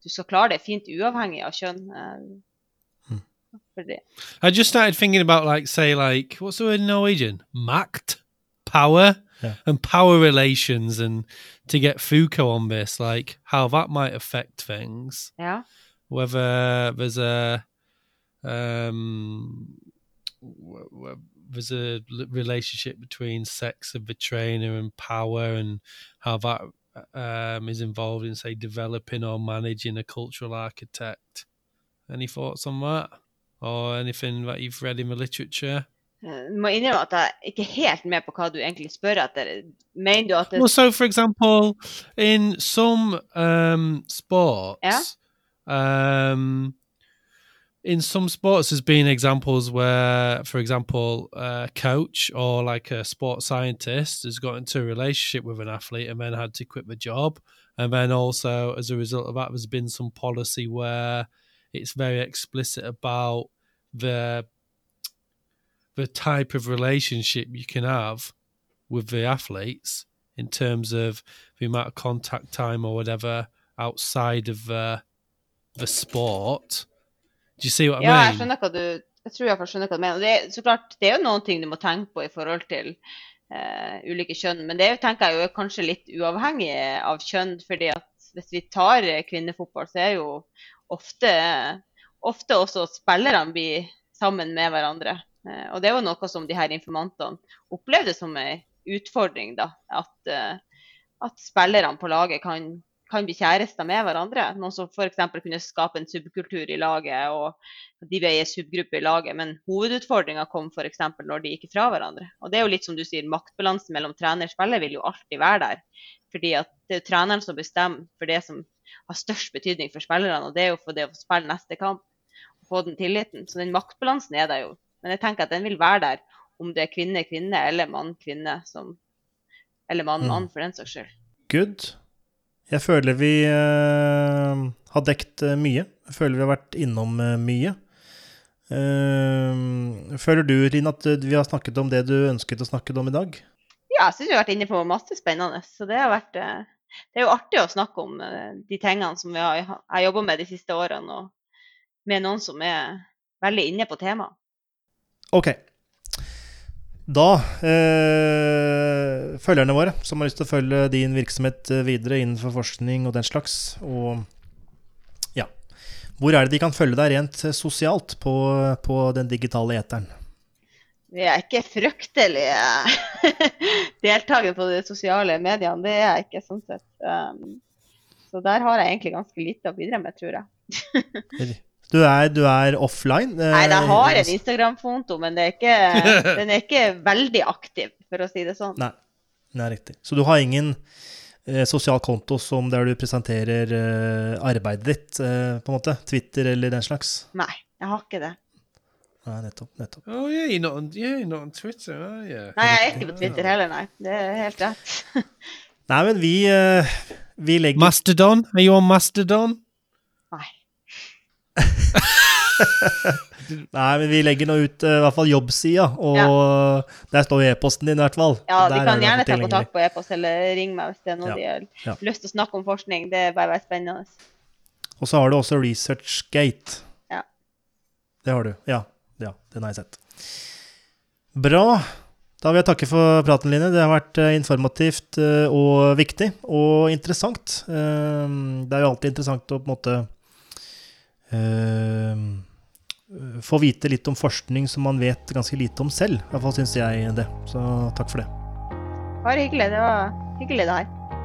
du skal klare det fint uavhengig av kjønn. Hmm. I just started thinking about like say like what's the word in Norwegian? Makt, power. Yeah. and power relations and to get Foucault on this, like how that might affect things. Yeah. Whether there's a um there's a relationship between sex of the trainer and power and how that um, is involved in say developing or managing a cultural architect any thoughts on that or anything that you've read in the literature Du må innrømme at jeg ikke er helt med på hva du egentlig spør etter. Mener du at det... Well, so for example, in some um, sports, yeah? um, in some sports, there's been examples where, for example, a coach or like a sports scientist has got into a relationship with an athlete and then had to quit the job. And then also, as a result of that, there's been some policy where it's very explicit about the the type of relationship you can have with the athletes in terms of the amount of contact time or whatever outside of the, the sport. Do you see what ja, I mean? jeg skjønner hva du jeg tror jeg skjønner hva du mener. Det, så klart, det er jo noen ting du må tenke på i forhold til eh, ulike kjønn. Men det er tenker jeg jo er kanskje litt uavhengig av kjønn. fordi at hvis vi tar eh, kvinnefotball, så er jo ofte, ofte også spillerne blir sammen med hverandre. Eh, og det jo noe som de her informantene opplevde som en utfordring. da, At, eh, at spillerne på laget kan, kan bli kjærester med hverandre. Noen som f.eks. kunne skape en subkultur i laget, og de ble en subgruppe i laget. Men hovedutfordringa kom f.eks. når de gikk fra hverandre. Og det er jo litt som du sier, maktbalansen mellom trener og spiller vil jo alltid være der. Fordi at det er treneren som bestemmer for det som har størst betydning for spillerne, og det er jo for det å spille neste kamp. og Få den tilliten. Så den maktbalansen er der jo. Men jeg tenker at den vil være der om det er kvinne-kvinne eller mann-kvinne som Eller mann-mann, for den saks skyld. Good. Jeg føler vi uh, har dekt eh, mye. Jeg føler vi har vært innom uh, mye. Uh, føler du, Rine, at vi har snakket om det du ønsket å snakke om i dag? Ja, jeg syns vi har vært inne på masse spennende. Så det har vært Det er jo artig å snakke om de tingene som vi har, jeg har jobba med de siste årene, og med noen som er veldig inne på temaet. Ok. Da eh, Følgerne våre som har lyst til å følge din virksomhet eh, videre innenfor forskning og den slags, og ja Hvor er det de kan følge deg rent eh, sosialt på, på den digitale eteren? Vi er ikke fryktelig <laughs> deltakere på de sosiale mediene, det er jeg ikke sånn sett. Um, så der har jeg egentlig ganske lite å bidra med, tror jeg. <laughs> Du er, du er offline? eh, Nei, jeg har en Instagram-fonto, men det er ikke, <laughs> den er ikke veldig aktiv, for å si det sånn. Nei, det er riktig. Så du har ingen eh, sosial konto som der du presenterer eh, arbeidet ditt, eh, på en måte? Twitter eller den slags? Nei, jeg har ikke det. Nei, nettopp. nettopp. Oh yeah, you're not on. Yeah, you're not on Twitter, are you? Nei, jeg er ikke på Twitter heller, nei. Det er helt rett. <laughs> Nei, men vi, eh, vi legger Mastodon? Are you on Mastodon? <laughs> Nei. Men vi legger nå ut uh, i hvert fall jobbsida, og der står e-posten din i hvert fall. Ja, de kan gjerne ta kontakt på e-post eller ringe meg hvis det er noe Ja, de har ja. lyst til å snakke om forskning. Det er bare spennende. Og så har du også ResearchGate. Ja. Det har du. Ja, ja, den har jeg sett. Bra. Da vil jeg takke for praten, Line. Det har vært eh, informativt eh, og viktig og interessant. Det er jo alltid interessant å på en måte få vite litt om forskning som man vet ganske lite om selv. I hvert fall syns jeg det. Så takk for det. Bare hyggelig. Det var hyggelig, det her.